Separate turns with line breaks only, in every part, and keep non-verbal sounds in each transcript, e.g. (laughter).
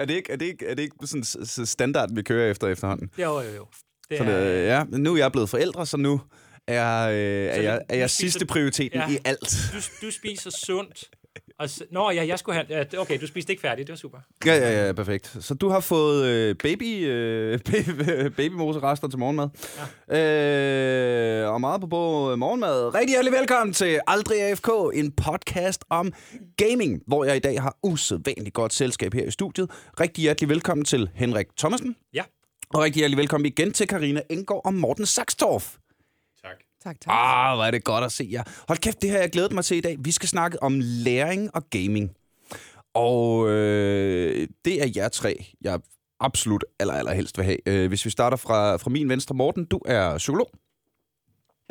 Er det ikke, er det ikke, er det ikke sådan s- s- standarden, vi kører efter efterhånden?
Jo, jo, jo. Det
Så det, ja, nu er jeg blevet forældre, så nu er, øh, er, jeg, er jeg sidste prioriteten
Ja.
i alt.
du, du spiser sundt. Og s- Nå, ja, jeg skulle have... Okay, du spiste ikke færdigt. Det var super.
Ja, ja, ja, perfekt. Så du har fået øh, baby, øh, (laughs) baby, babymoserester til morgenmad. Ja. Øh, og meget på på morgenmad. Rigtig hjertelig velkommen til Aldrig AFK, en podcast om gaming, hvor jeg i dag har usædvanligt godt selskab her i studiet. Rigtig hjertelig velkommen til Henrik Thomasen.
Ja.
Og rigtig hjertelig velkommen igen til Karina Engård og Morten Saxtorff.
Tak.
Tak.
Ah, hvor er det godt at se jer. Hold kæft, det her jeg glædet mig til i dag. Vi skal snakke om læring og gaming. Og øh, det er jer tre, jeg absolut aller, aller helst vil have. Øh, hvis vi starter fra, fra min venstre, Morten, du er psykolog.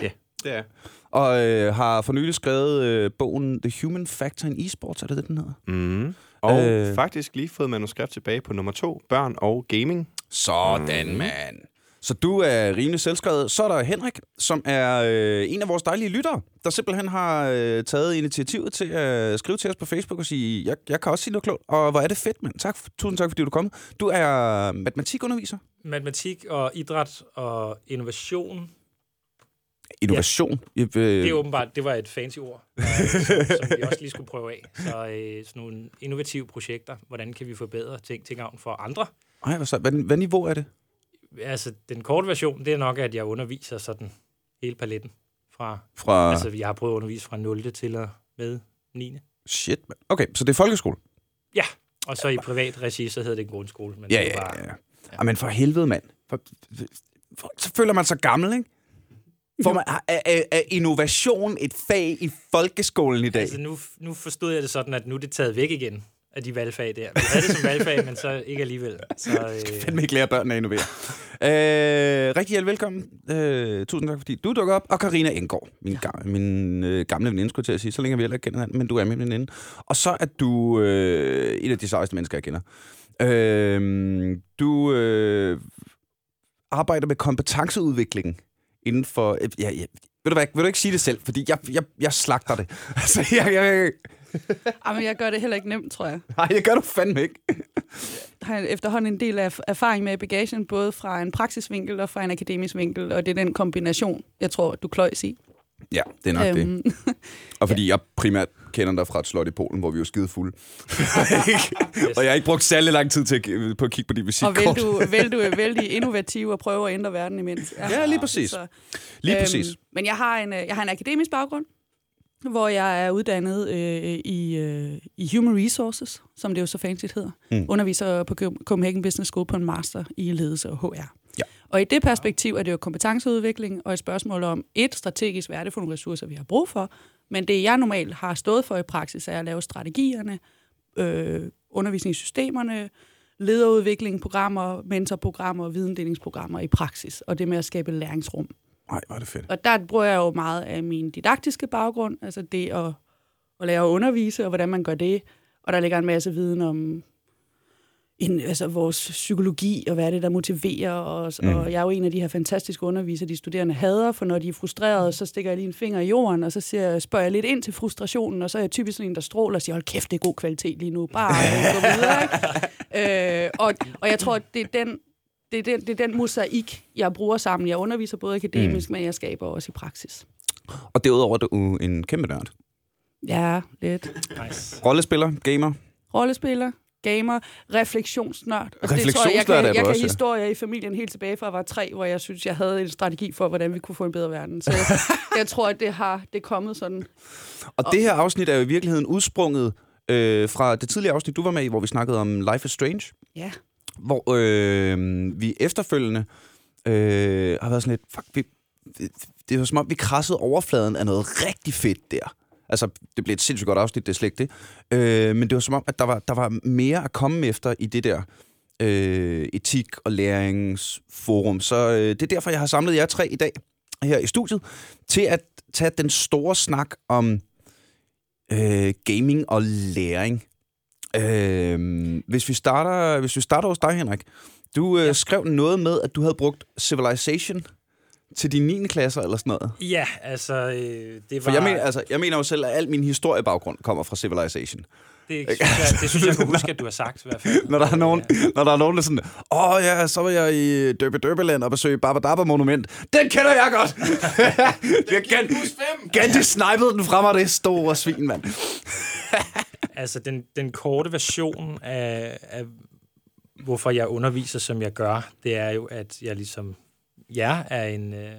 Ja.
Det er Og øh, har for nylig skrevet øh, bogen The Human Factor in Esports, er det det, den hedder?
Mm. Og
øh.
faktisk lige fået manuskript tilbage på nummer to, børn og gaming.
Sådan, mm. mand. Så du er rimelig selvskrevet. Så er der Henrik, som er øh, en af vores dejlige lyttere, der simpelthen har øh, taget initiativet til at skrive til os på Facebook og sige, jeg, jeg kan også sige noget klogt, og hvor er det fedt, mand. Tak, tusind tak, fordi du kommet. Du er matematikunderviser.
Matematik og idræt og innovation.
Innovation. Ja. Øh,
Det er åbenbart, det var et fancy ord, øh, som, som vi også lige skulle prøve af. Så øh, sådan nogle innovative projekter. Hvordan kan vi forbedre ting til gavn for andre?
ej, hvad, så, hvad, hvad niveau er det?
Altså, den korte version, det er nok, at jeg underviser sådan hele paletten. Fra,
Fra...
altså, jeg har prøvet at undervise fra 0. til og med 9.
Shit, mand. Okay, så det er folkeskole.
Ja, og så i privat regi, så hedder det en grundskole. Men
Ja,
det
ja,
var
ja. ja. ja. men for helvede, mand. For, for, så føler man sig gammel, ikke? For man, er, er, er innovation et fag i folkeskolen i dag?
Altså, nu, nu forstod jeg det sådan, at nu er det taget væk igen af de valgfag der. Vi havde det som valgfag, men så ikke alligevel. Så, (laughs) øh,
fandme ikke lære børnene at innovere. øh, rigtig hjertelig velkommen. Øh, tusind tak, fordi du dukker op. Og Karina Engård, min, ja. gamle, min øh, gamle veninde, skulle jeg til at sige. Så længe vi heller ikke kendt hinanden, men du er min veninde. Og så er du øh, et af de sejeste mennesker, jeg kender. Øh, du øh, arbejder med kompetenceudvikling inden for... Øh, ja, ja, ved du hvad, vil du ikke sige det selv? Fordi jeg, jeg, jeg slagter det. (laughs) Altså, jeg, jeg, (laughs)
Jamen, jeg gør det heller ikke nemt, tror jeg.
nej, det gør du fandme ikke.
Jeg har efterhånden en del af erfaring med bagagen, både fra en praksisvinkel og fra en akademisk vinkel, og det er den kombination, jeg tror, du kløjs i.
Ja, det er nok det.
Øhm,
Og fordi (laughs) jeg primært kender dig fra et slot i Polen, hvor vi var skide fulde. og jeg har ikke brugt særlig lang tid til at, på at kigge på de
og
visitkort.
vel du, (laughs) vel du er vældig innovativ og prøver at ændre verden imens.
Ja, lige præcis.
Så,
Lige præcis.
men jeg har, en, øh, jeg har en akademisk baggrund, hvor jeg er uddannet øh, i, øh, i Human Resources, som det jo så fancy hedder.
Mm.
Underviser på Copenhagen Business School på en master i ledelse og HR.
Ja.
Og i det perspektiv er det jo kompetenceudvikling og et spørgsmål om et strategisk, det for nogle ressourcer, vi har brug for. Men det, jeg normalt har stået for i praksis, er at lave strategierne, øh, undervisningssystemerne, lederudvikling, programmer, mentorprogrammer, videndelingsprogrammer i praksis, og det med at skabe læringsrum.
Nej, er det fedt.
Og der bruger jeg jo meget af min didaktiske baggrund, altså det at, at lære at undervise, og hvordan man gør det. Og der ligger en masse viden om en, altså vores psykologi, og hvad er det, der motiverer os. Mm. Og jeg er jo en af de her fantastiske undervisere, de studerende hader, for når de er frustrerede, så stikker jeg lige en finger i jorden, og så siger, spørger jeg lidt ind til frustrationen, og så er jeg typisk sådan en, der stråler og siger, hold kæft, det er god kvalitet lige nu, bare gå videre. Ikke? (laughs) Øh, og, og jeg tror, at det er den det er, den, det er den mosaik, jeg bruger sammen. Jeg underviser både akademisk, mm. men jeg skaber også i praksis.
Og derudover er du en kæmpe nørd.
Ja, lidt.
nice.
Rollespiller, gamer.
Rollespiller, gamer, refleksionsnørd. Og det tror jeg, jeg
Refleksionsnørd
kan, jeg kan
også,
historier i familien helt tilbage fra, at jeg var tre, hvor jeg synes, jeg havde en strategi for, hvordan vi kunne få en bedre verden. Så jeg, (laughs) jeg tror, at det har det er kommet sådan.
Og det her afsnit er jo i virkeligheden udsprunget øh, fra det tidligere afsnit, du var med i, hvor vi snakkede om Life is Strange.
Ja,
hvor øh, vi efterfølgende øh, har været sådan lidt, fuck, vi, det var som om, vi krassede overfladen af noget rigtig fedt der. Altså, det blev et sindssygt godt afsnit, det er slet ikke det. Øh, men det var som om, at der var, der var mere at komme efter i det der øh, etik- og læringsforum. Så øh, det er derfor, jeg har samlet jer tre i dag her i studiet, til at tage den store snak om øh, gaming og læring. Øh, hvis, vi starter, hvis vi starter hos dig, Henrik. Du øh, ja. skrev noget med, at du havde brugt Civilization til dine 9. klasser eller sådan noget.
Ja, altså, øh, det var...
For jeg mener, altså, jeg mener jo selv, at al min historiebaggrund kommer fra Civilization.
Det, synes jeg, det synes jeg, jeg kunne (laughs) huske, at du har sagt i hvert fald.
Når der er nogen,
Øh,
når der er nogen der er sådan, åh oh, ja, så var jeg i Døbe Døbeland og besøge Baba Dabba Monument. Den kender jeg godt! det er Gandhi, Gandhi snipede den fra mig, det store svin, mand. (laughs)
Altså, den, den korte version af, af, hvorfor jeg underviser, som jeg gør, det er jo, at jeg ligesom ja, er en, øh,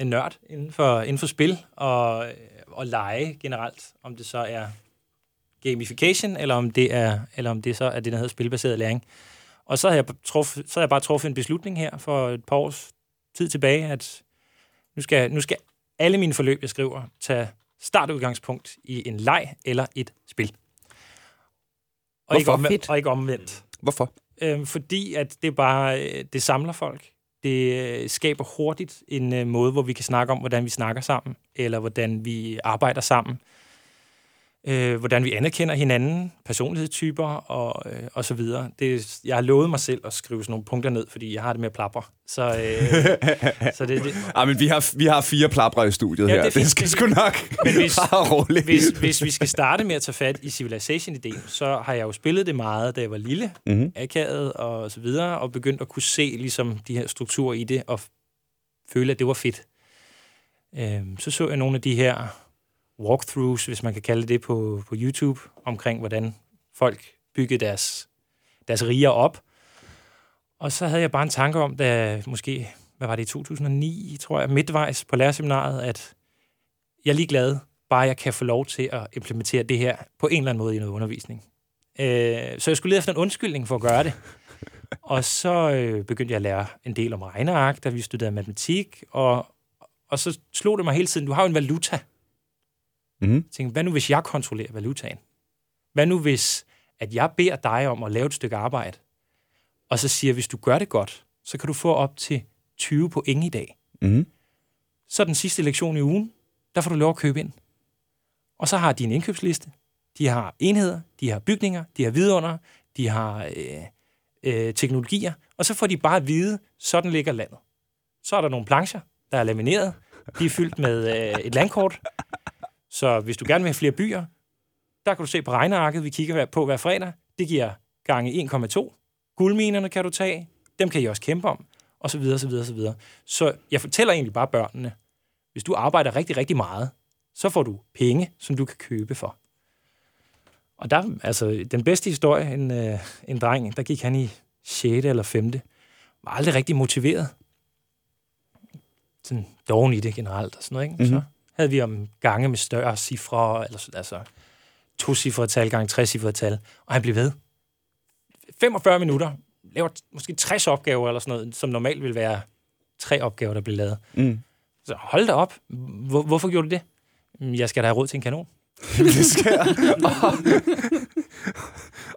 en nørd inden for, inden for spil og, og lege generelt. Om det så er gamification, eller om det er, eller om det så er det, der hedder spilbaseret læring. Og så har, jeg truff, så har jeg bare truffet en beslutning her for et par års tid tilbage, at nu skal, nu skal alle mine forløb, jeg skriver, tage startudgangspunkt i en leg eller et spil. Og ikke,
Hvorfor?
omvendt, og ikke omvendt.
Hvorfor?
Øhm, fordi at det bare øh, det samler folk. Det øh, skaber hurtigt en øh, måde, hvor vi kan snakke om, hvordan vi snakker sammen, eller hvordan vi arbejder sammen. Øh, hvordan vi anerkender hinanden, personlighedstyper og, øh, og så videre. Det, jeg har lovet mig selv at skrive sådan nogle punkter ned, fordi jeg har det med at plapre. Så, øh, (laughs) så det, det,
Ah, men vi har, vi har fire plapre i studiet
Ja,
her.
det
Det,
fint,
det skal
det
sgu nok.
Men hvis- (laughs)
roligt.
hvis, hvis vi skal starte med at tage fat i Civilization-ideen, så har jeg jo spillet det meget, da jeg var lille,
Mhm.
akavet og så videre, og begyndt at kunne se ligesom, de her strukturer i det, og føle, at det var fedt. Øhm, så så jeg nogle af de her walkthroughs, hvis man kan kalde det på, på YouTube, omkring hvordan folk byggede deres, deres riger op. Og så havde jeg bare en tanke om, da måske, hvad var det, i 2009, tror jeg, midtvejs på lærerseminaret, at jeg er ligeglad, bare jeg kan få lov til at implementere det her på en eller anden måde i noget undervisning. Øh, så jeg skulle lede efter en undskyldning for at gøre det. Og så øh, begyndte jeg at lære en del om regneark, da vi studerede matematik, og, og så slog det mig hele tiden, du har jo en valuta.
Mhm.
Jeg tænkte, hvad nu hvis jeg kontrollerer valutaen? Hvad nu hvis, at jeg beder dig om at lave et stykke arbejde, og så siger, hvis du gør det godt, så kan du få op til 20 point i dag.
Mhm.
Så den sidste lektion i ugen, der får du lov at købe ind. Og så har de en indkøbsliste. De har enheder, de har bygninger, de har vidunder, de har øh, øh, teknologier, og så får de bare at vide, sådan ligger landet. Så er der nogle plancher, der er lamineret. De er fyldt med øh, et landkort. Så hvis du gerne vil have flere byer, der kan du se på regnearket, vi kigger på hver fredag. Det giver gange 1,2. Guldminerne kan du tage. Dem kan I også kæmpe om. Og så videre, så videre, så videre. Så jeg fortæller egentlig bare børnene, hvis du arbejder rigtig, rigtig meget, så får du penge, som du kan købe for. Og der, altså, den bedste historie, en, øh, en dreng, der gik han i 6. eller 5. var aldrig rigtig motiveret. Sådan doven i det generelt og sådan noget, ikke? Mm-hmm. Så havde vi om gange med større cifre, eller, altså to cifre tal gange tre cifre tal, og han blev ved. 45 minutter, laver måske 60 opgaver eller sådan noget, som normalt vil være tre opgaver, der bliver lavet.
Mm.
Så hold da op. Hvor, hvorfor gjorde du det? "Mm, Jeg skal da have råd til en kanon. (laughs)
det skal (laughs)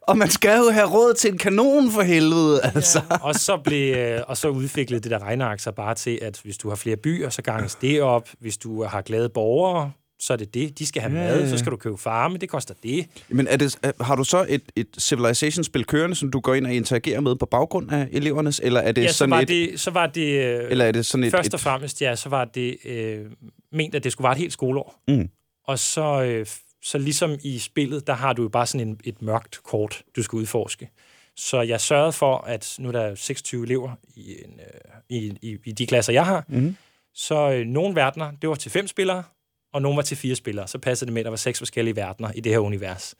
og, man skal jo have råd til en kanon for helvede, altså.
og, så blev, øh, og så udviklede det der regneark sig bare til, at hvis du har flere byer, så ganges det op. Hvis du har glade borgere, så er det det. De skal have
Ja,
mad,
ja,
så
ja.
skal du købe farme, det koster det.
Men er det, har du så et, et Civilization-spil kørende, som du går ind og interagerer med på baggrund af elevernes, eller er det
Ja, så
sådan
var,
et...
det, så var det... øh,
Eller er det sådan et...
Først og fremmest, ja, så var det øh, ment, at det skulle være et helt skoleår.
Mm.
Og så, øh, så ligesom i spillet, der har du jo bare sådan en, et mørkt kort, du skal udforske. Så jeg sørgede for, at nu er der 26 elever i, en, øh, i, i, i de klasser, jeg har.
Mhm.
Så øh, nogle verdener, det var til fem spillere, og nogle var til fire spillere. Så passede det med, at der var seks forskellige verdener i det her univers.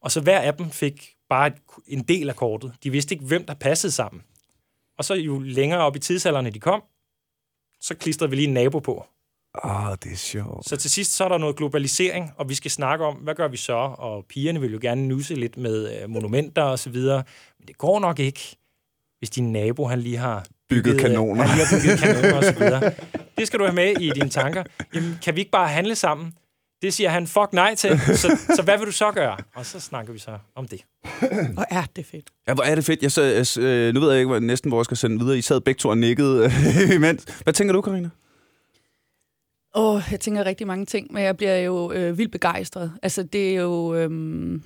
Og så hver af dem fik bare et, en del af kortet. De vidste ikke, hvem der passede sammen. Og så jo længere op i tidsalderne de kom, så klistrede vi lige en nabo på.
Åh, oh, det er sjovt.
Så til sidst så er der noget globalisering, og vi skal snakke om, hvad gør vi så? Og pigerne vil jo gerne nusse lidt med øh, monumenter og så videre. Men det går nok ikke, hvis din nabo han lige har
Bygget
øh,
kanoner.
Han lige har bygget kanoner og så videre. Det skal du have med i dine tanker. Jamen, kan vi ikke bare handle sammen? Det siger han fuck nej til. Så, så hvad vil du så gøre? Og så snakker vi så om det.
Og er det fedt.
Ja, hvor er det fedt. Jeg så, jeg, øh, nu ved jeg ikke hvor, næsten, hvor jeg skal sende videre. I sad begge to og nikkede øh, (laughs) imens. Hvad tænker du, Karina?
Åh, oh, jeg tænker rigtig mange ting, men jeg bliver jo øh, vildt begejstret. Altså, det er jo... Øhm,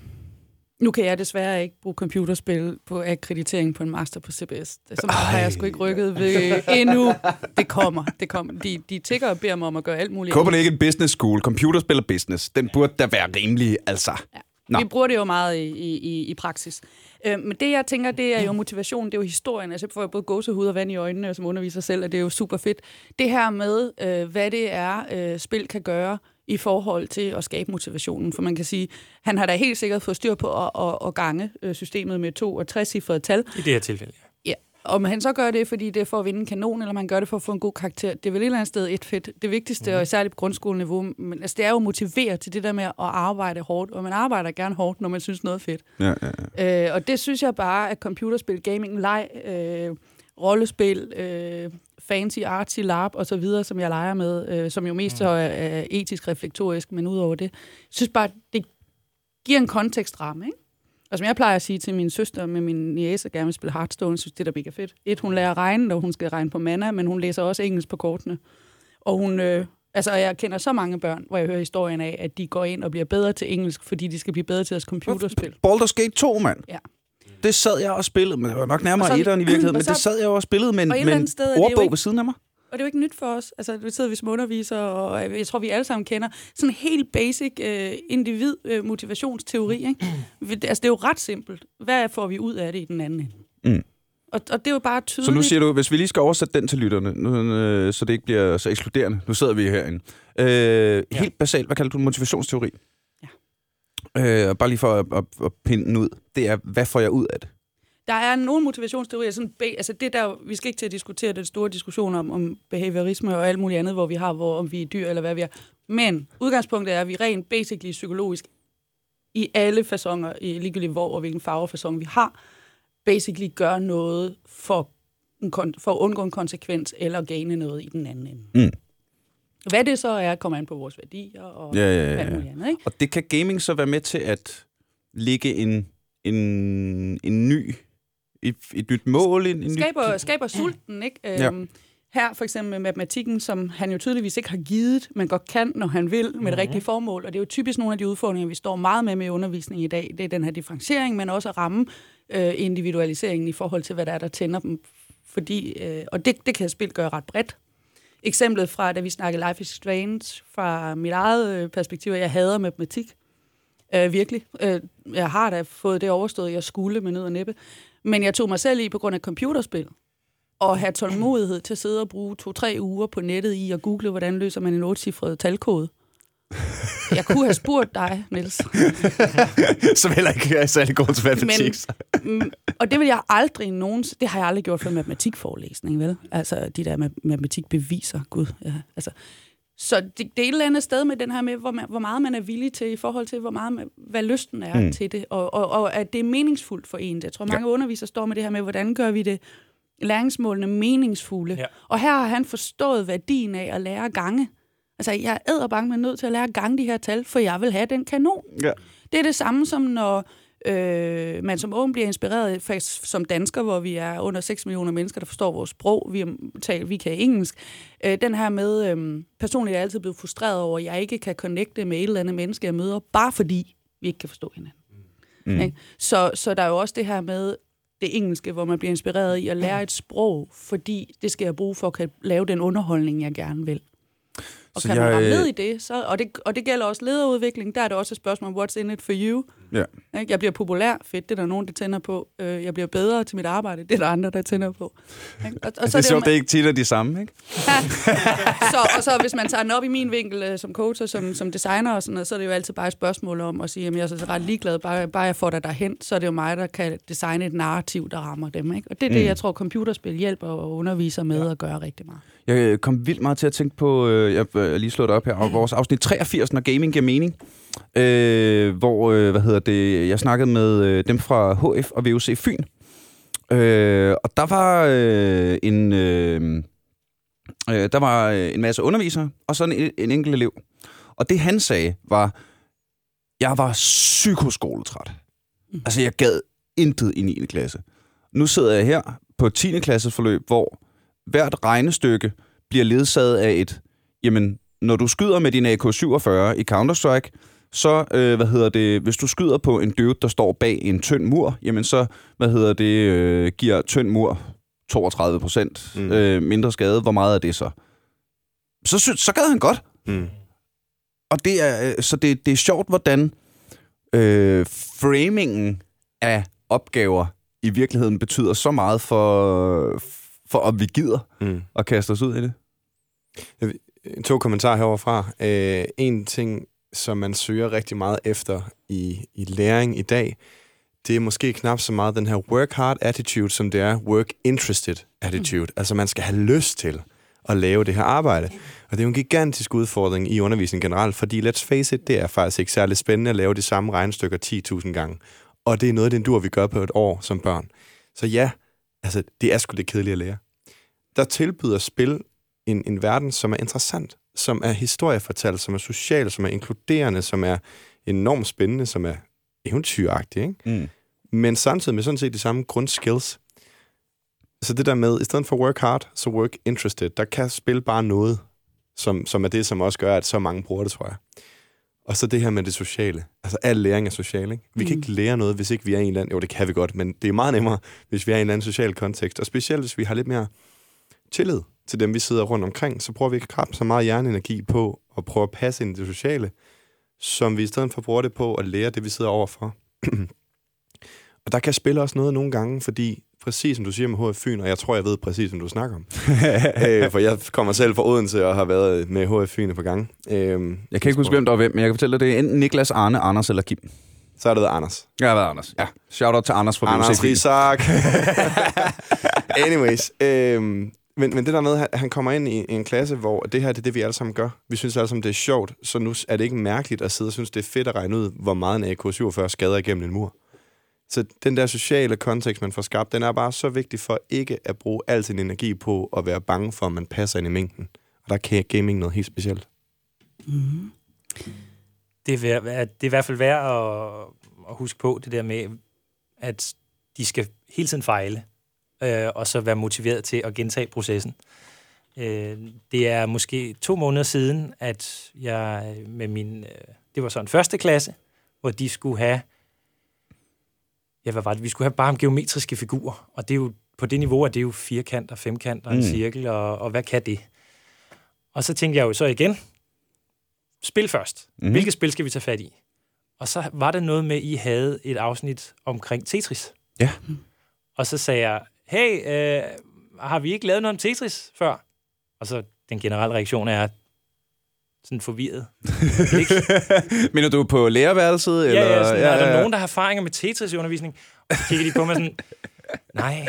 nu kan jeg desværre ikke bruge computerspil på akkreditering på en master på CBS. Så meget har jeg sgu ikke rykket ved endnu. Det kommer, det kommer. De, de tigger og beder mig om at gøre alt muligt.
Copenhagen Business School, computerspil og business. Den burde da være rimelig, altså. Nå.
Vi bruger det jo meget i, i, i praksis. Øh, men det, jeg tænker, det er jo motivation, det er jo historien. Altså, jeg får jo både gåsehud og vand i øjnene som underviser selv, og det er jo super fedt. Det her med, øh, hvad det er, øh, spil kan gøre i forhold til at skabe motivationen. For man kan sige, han har da helt sikkert fået styr på at, at, at gange øh, systemet med to og tre cifrede tal.
I det her tilfælde, ja.
Om han så gør det, fordi det er for at vinde en kanon, eller man gør det for at få en god karakter, det er vel et eller andet sted et fedt. Det vigtigste, mm. og særligt på grundskoleniveau, men altså, det er jo at motivere til det der med at arbejde hårdt, og man arbejder gerne hårdt, når man synes noget er fedt.
Ja, ja, ja.
Øh, og det synes jeg bare, at computerspil, gaming, leg, øh, rollespil, øh, fancy, artsy, larp og så videre, som jeg leger med, øh, som jo mest så er, er etisk reflektorisk, men udover det, jeg synes bare, det giver en kontekstramme, ikke? Og som jeg plejer at sige til min søster med min niece, der gerne vil spille Hearthstone, synes det er mega fedt. Et, hun lærer at regne, når hun skal regne på mana, men hun læser også engelsk på kortene. Og hun, øh, altså jeg kender så mange børn, hvor jeg hører historien af, at de går ind og bliver bedre til engelsk, fordi de skal blive bedre til deres computerspil.
Baldur's Gate 2, mand.
Ja.
Det sad jeg og spillede, men det var nok nærmere etteren i virkeligheden, (laughs) men det sad jeg og spillede med en, med en ordbog
ikke-
ved siden af mig.
Og det er jo ikke nyt for os. Altså, nu sidder vi som undervisere, og jeg tror, vi alle sammen kender sådan en helt basic øh, individ-motivationsteori. Ikke? (clears throat) Vi- altså, det er jo ret simpelt. Hvad får vi ud af det i den anden ende?
Mm.
Og, og det er jo bare tydeligt.
Så nu siger du, hvis vi lige skal oversætte den til lytterne, nu, øh, så det ikke bliver så ekskluderende. Nu sidder vi herinde. Øh, helt basalt, hvad kalder du motivationsteori? Ja. Øh, bare lige for at, at, at pinde den ud. Det er, hvad får jeg ud af det?
Der er nogle motivationsteorier, sådan, altså det der, vi skal ikke til at diskutere den store diskussion om, om behaviorisme og alt muligt andet, hvor vi har, hvor om vi er dyr eller hvad vi er. Men udgangspunktet er, at vi rent basically psykologisk i alle fasonger, i ligegyldigt hvor og hvilken farvefasong vi har, basically gør noget for, en for at undgå en konsekvens eller gane noget i den anden ende.
Mm.
Hvad det så er, kommer an på vores værdier og
Ja, ja, ja,
alt muligt andet. Ikke?
Og det kan gaming så være med til at lægge en, en, en ny, et, et nyt mål, en, en
skaber,
ny...
skaber sulten, ikke?
Ja.
Øhm, her for eksempel med matematikken, som han jo tydeligvis ikke har givet, men godt kan, når han vil, med det rigtige formål. Og det er jo typisk nogle af de udfordringer, vi står meget med med i undervisning i dag. Det er den her differentiering, men også at ramme øh, individualiseringen i forhold til, hvad der er, der tænder dem. Fordi, øh, og det, det kan spil gøre ret bredt. Eksemplet fra, da vi snakkede Life is Strange, fra mit eget øh, perspektiv, jeg hader matematik. Øh, virkelig. Øh, jeg har da fået det overstået, jeg skulle med nød og næppe. Men jeg tog mig selv i på grund af computerspil. Og have tålmodighed til at sidde og bruge to-tre uger på nettet i at google, hvordan løser man en 8-cifret talkode. Jeg kunne have spurgt dig, Niels. (laughs)
Som heller ikke er særlig god til matematik.
Men, mm, og det vil jeg aldrig nogen... Det har jeg aldrig gjort for matematikforelæsning, vel? Altså, de der ma- matematikbeviser, gud. Ja, altså. Så det, det er et eller andet sted med den her med, hvor, man, hvor meget man er villig til, i forhold til, hvor meget man, hvad lysten er
Mm.
til det, og, og, og at det er meningsfuldt for en. Jeg tror, mange ja. undervisere står med det her med, hvordan gør vi det læringsmålene meningsfulde.
Ja.
Og her har han forstået værdien af at lære at gange. Altså, jeg er æderbange med nødt til at lære at gange de her tal, for jeg vil have den kanon.
Ja.
Det er det samme som når øh, man som ung bliver inspireret, faktisk som dansker, hvor vi er under 6 millioner mennesker, der forstår vores sprog, vi, taler, vi kan engelsk. Øh, den her med, øh, personligt er jeg altid blevet frustreret over, at jeg ikke kan connecte med et eller andet menneske, jeg møder, bare fordi vi ikke kan forstå hinanden.
Mm.
Ikke? Så, så der er jo også det her med det engelske, hvor man bliver inspireret i at lære et sprog, fordi det skal jeg bruge for at kan lave den underholdning, jeg gerne vil. Og
Så
så kan jeg, man ramme
øh,
ned i det, så, og det, og det gælder også lederudvikling, der er det også et spørgsmål, what's in it for you?
Ja.
Jeg bliver populær, fedt, det er der nogen, der tænder på. Øh, Jeg bliver bedre til mit arbejde, det er der andre, der tænder på. Og, og
Altså, det er
jo
sjovt, det er ikke tit er de samme, ikke?
så, og så hvis man tager den op i min vinkel øh, som coach og som, som designer og sådan noget, så er det jo altid bare et spørgsmål om at sige, at jeg er så ret ligeglad, bare, bare jeg får dig derhen, så er det jo mig, der kan designe et narrativ, der rammer dem. Ikke? Og det er det,
Mm.
jeg tror, computerspil hjælper og underviser med ja. at gøre rigtig meget.
Jeg øh, kom vildt meget til at tænke på, øh, jeg har lige slået det op her, og vores afsnit 83, når gaming giver mening, øh, hvor, øh, hvad hedder det, jeg snakkede med øh, dem fra HF og VUC Fyn, øh, og der var øh, en, øh, øh, der var øh, en masse undervisere, og så en, en enkelt elev. Og det han sagde var, jeg var psykoskoletræt.
Mm.
Altså, jeg gad intet i 9. klasse. Nu sidder jeg her på 10. klasses forløb, hvor hvert regnestykke bliver ledsaget af et, jamen, når du skyder med din AK-47 i Counter-Strike, så, øh, hvad hedder det, hvis du skyder på en dude, der står bag en tynd mur, jamen så, hvad hedder det, øh, giver tynd mur 32 procent
Mm.
mm. øh, mindre skade. Hvor meget er det så? Så, sy- så gad han godt.
Mm.
Og det er, øh, så det, det er sjovt, hvordan øh, framingen af opgaver i virkeligheden betyder så meget for, for om vi gider
Mm.
at kaste os ud i det.
To kommentarer heroverfra. Øh, en ting, som man søger rigtig meget efter i, i læring i dag, det er måske knap så meget den her work hard attitude, som det er work interested attitude. Mm. Altså man skal have lyst til at lave det her arbejde. Og det er jo en gigantisk udfordring i undervisning generelt, fordi let's face it, det er faktisk ikke særlig spændende at lave de samme regnestykker 10.000 gange. Og det er noget af den dur, vi gør på et år som børn. Så ja, altså det er sgu det kedelige at lære. Der tilbyder spil en, en verden, som er interessant, som er historiefortalt, som er social, som er inkluderende, som er enormt spændende, som er eventyragtig, ikke?
Mm.
men samtidig med sådan set de samme grundskills. Så det der med, i stedet for work hard, så work interested, der kan spil bare noget, som, som er det, som også gør, at så mange bruger det, tror jeg. Og så det her med det sociale. Altså, al læring er social, ikke? Vi kan ikke lære noget, hvis ikke vi er i en eller anden... Jo, det kan vi godt, men det er meget nemmere, hvis vi er i en eller anden social kontekst. Og specielt, hvis vi har lidt mere tillid til dem, vi sidder rundt omkring, så prøver vi ikke at krabbe så meget hjerneenergi på at prøve at passe ind i det sociale, som vi i stedet for bruger det på at lære det, vi sidder overfor. (clears throat) og der kan spille også noget nogle gange, fordi præcis som du siger med HF Fyn, og jeg tror, jeg ved præcis, hvad du snakker om. (laughs) øh, for jeg kommer selv fra Odense og har været med HF Fyn på gang. Øh,
Jeg kan ikke huske, hvem der var hvem, men jeg kan fortælle dig, det er enten Niklas, Arne, Anders eller Kim.
Så er det Anders.
Jeg har været Anders. Ja. Shout out til Anders fra
Anders
VUC.
Risak. (laughs) (laughs) Anyways. Øhm, men, men det der med, at han kommer ind i, i en klasse, hvor det her det er det, vi alle sammen gør. Vi synes alle sammen, det er sjovt, så nu er det ikke mærkeligt at sidde og synes, det er fedt at regne ud, hvor meget en AK-47 skader igennem en mur. Så den der sociale kontekst, man får skabt, den er bare så vigtig for ikke at bruge al sin energi på at være bange for, at man passer ind i mængden. Og der kan gaming noget helt specielt. Mm-hmm.
det, er, værd- det er i hvert fald værd at, at huske på det der med, at de skal hele tiden fejle, øh, og så være motiveret til at gentage processen. Øh, det er måske to måneder siden, at jeg med min... Øh, det var så en første klasse, hvor de skulle have... Ja, hvad var det? Vi skulle have bare om geometriske figurer, og det er jo på det niveau, at det er jo firkant og femkant og en
Mm.
cirkel, og, og hvad kan det? Og så tænkte jeg jo så igen, spil først. Mm-hmm. Hvilket spil skal vi tage fat i? Og så var der noget med, at I havde et afsnit omkring Tetris.
Ja.
Og så sagde jeg, hey, øh, har vi ikke lavet noget om Tetris før? Og så den generelle reaktion er sådan forvirret. (laughs)
Mener du på lærerværelset?
ja,
eller?
ja, sådan, er der nogen, der har erfaringer med Tetris i undervisning? Og så kigger de på mig sådan, nej.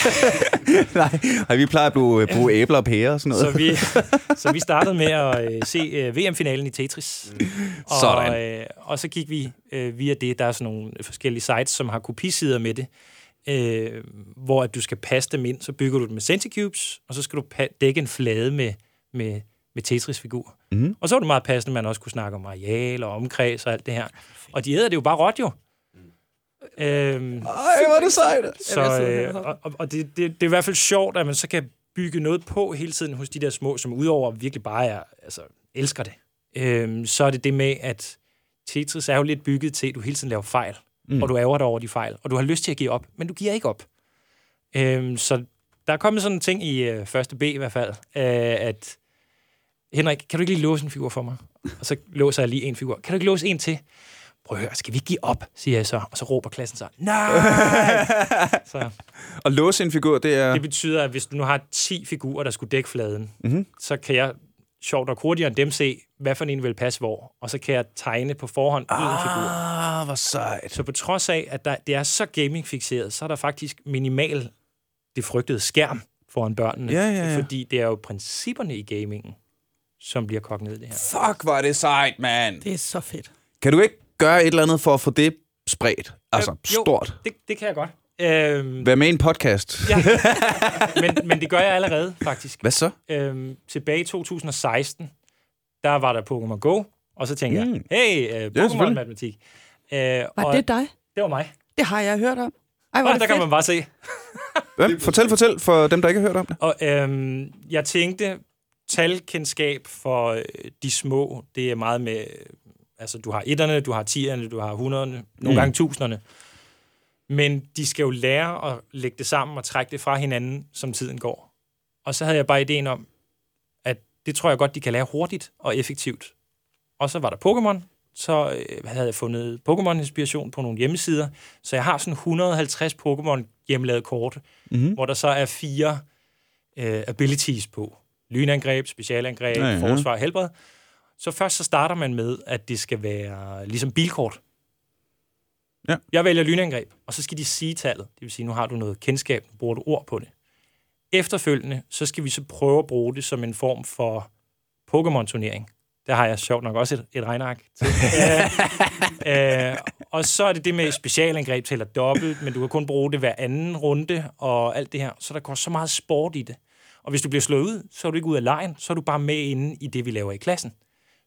(laughs)
Nej, Ej, vi plejer at bruge, bruge æbler og pærer og sådan noget.
Så vi, (laughs) så vi startede med at øh, se øh, VM-finalen i Tetris. Og,
Sådan.
Øh, og så gik vi øh, via det. Der er sådan nogle forskellige sites, som har kopisider med det, øh, hvor at du skal passe dem ind. Så bygger du dem med Centicubes, og så skal du dække en flade med, med, med Tetris-figurer.
Mhm.
Og så var det meget passende, at man også kunne snakke om areal og omkreds og alt det her. Og de æder det jo bare råt jo. Øhm,
Ej, hvor er det sejt.
så, øh, og, og- og det, det, det er i hvert fald sjovt, at man så kan bygge noget på hele tiden hos de der små, som udover virkelig bare er, altså, elsker det. Øhm, så er det det med, at Tetris er jo lidt bygget til, at du hele tiden laver fejl, mm. og du ærger dig over de fejl, og du har lyst til at give op, men du giver ikke op. Øhm, så der er kommet sådan en ting i øh, første B i hvert fald, øh, at Henrik, kan du ikke lige låse en figur for mig? Og så låser jeg lige en figur. Kan du ikke låse en til? Prøv at høre, skal vi give op, siger jeg så. Og så råber klassen så, nej! (laughs) så
Og låse en figur, det er...
det betyder, at hvis du nu har 10 figurer, der skulle dække fladen,
Mhm.
så kan jeg sjovt og hurtigere end dem se, hvad for en vil passe hvor. Og så kan jeg tegne på forhånd en figur.
Ah, hvor sejt.
Så på trods af, at der, det er så gaming-fixeret, så er der faktisk minimal det frygtede skærm foran børnene.
Ja, ja, ja.
Fordi det er jo principperne i gamingen, som bliver kogt ned i det her.
Fuck, hvor er det sejt, mand.
Det er så fedt.
Kan du ikke gøre et eller andet for at få det spredt? Altså,
Øh, jo.
stort.
Det, det kan jeg godt. Øhm,
Vær med i en podcast.
ja. (laughs) men, men det gør jeg allerede, faktisk.
Hvad så?
øhm, tilbage i 2016, der var der Pokémon Go, og så tænkte
Mm.
jeg, hey, uh,
selvfølgelig.
Pokémon-matematik. Uh,
Var
og
det dig?
det var mig.
Det har jeg hørt om. Ej, hvor
Og
er
der
det
kan
fedt.
man bare se.
Hvad? Fortæl, fortæl for dem, der ikke har hørt om det.
Og øhm, jeg tænkte, talkendskab for øh, de små, det er meget med, øh, altså du har etterne, du har tierne, du har hundrederne, nogle
Mm.
mm. gange tusinderne. Men de skal jo lære at lægge det sammen og trække det fra hinanden, som tiden går. Og så havde jeg bare ideen om, at det tror jeg godt, de kan lære hurtigt og effektivt. Og så var der Pokémon, så øh, havde jeg fundet Pokémon-inspiration på nogle hjemmesider, så jeg har sådan 150 Pokémon hjemmelavede kort,
Mhm.
hvor der så er fire øh, abilities på. Lynangreb, specialangreb,
Ja,
ja, forsvar og helbred. Så først så starter man med, at det skal være ligesom bilkort.
Ja.
Jeg vælger lynangreb, og så skal de sige tallet. Det vil sige, nu har du noget kendskab, nu bruger du ord på det. Efterfølgende, så skal vi så prøve at bruge det som en form for Pokémon-turnering. Der har jeg sjovt nok også et, et regneark til. (laughs) øh, og så er det det med specialangreb tæller dobbelt, men du kan kun bruge det hver anden runde og alt det her. Så der går så meget sport i det. Og hvis du bliver slået ud, så er du ikke ud af lejen, så er du bare med inde i det, vi laver i klassen.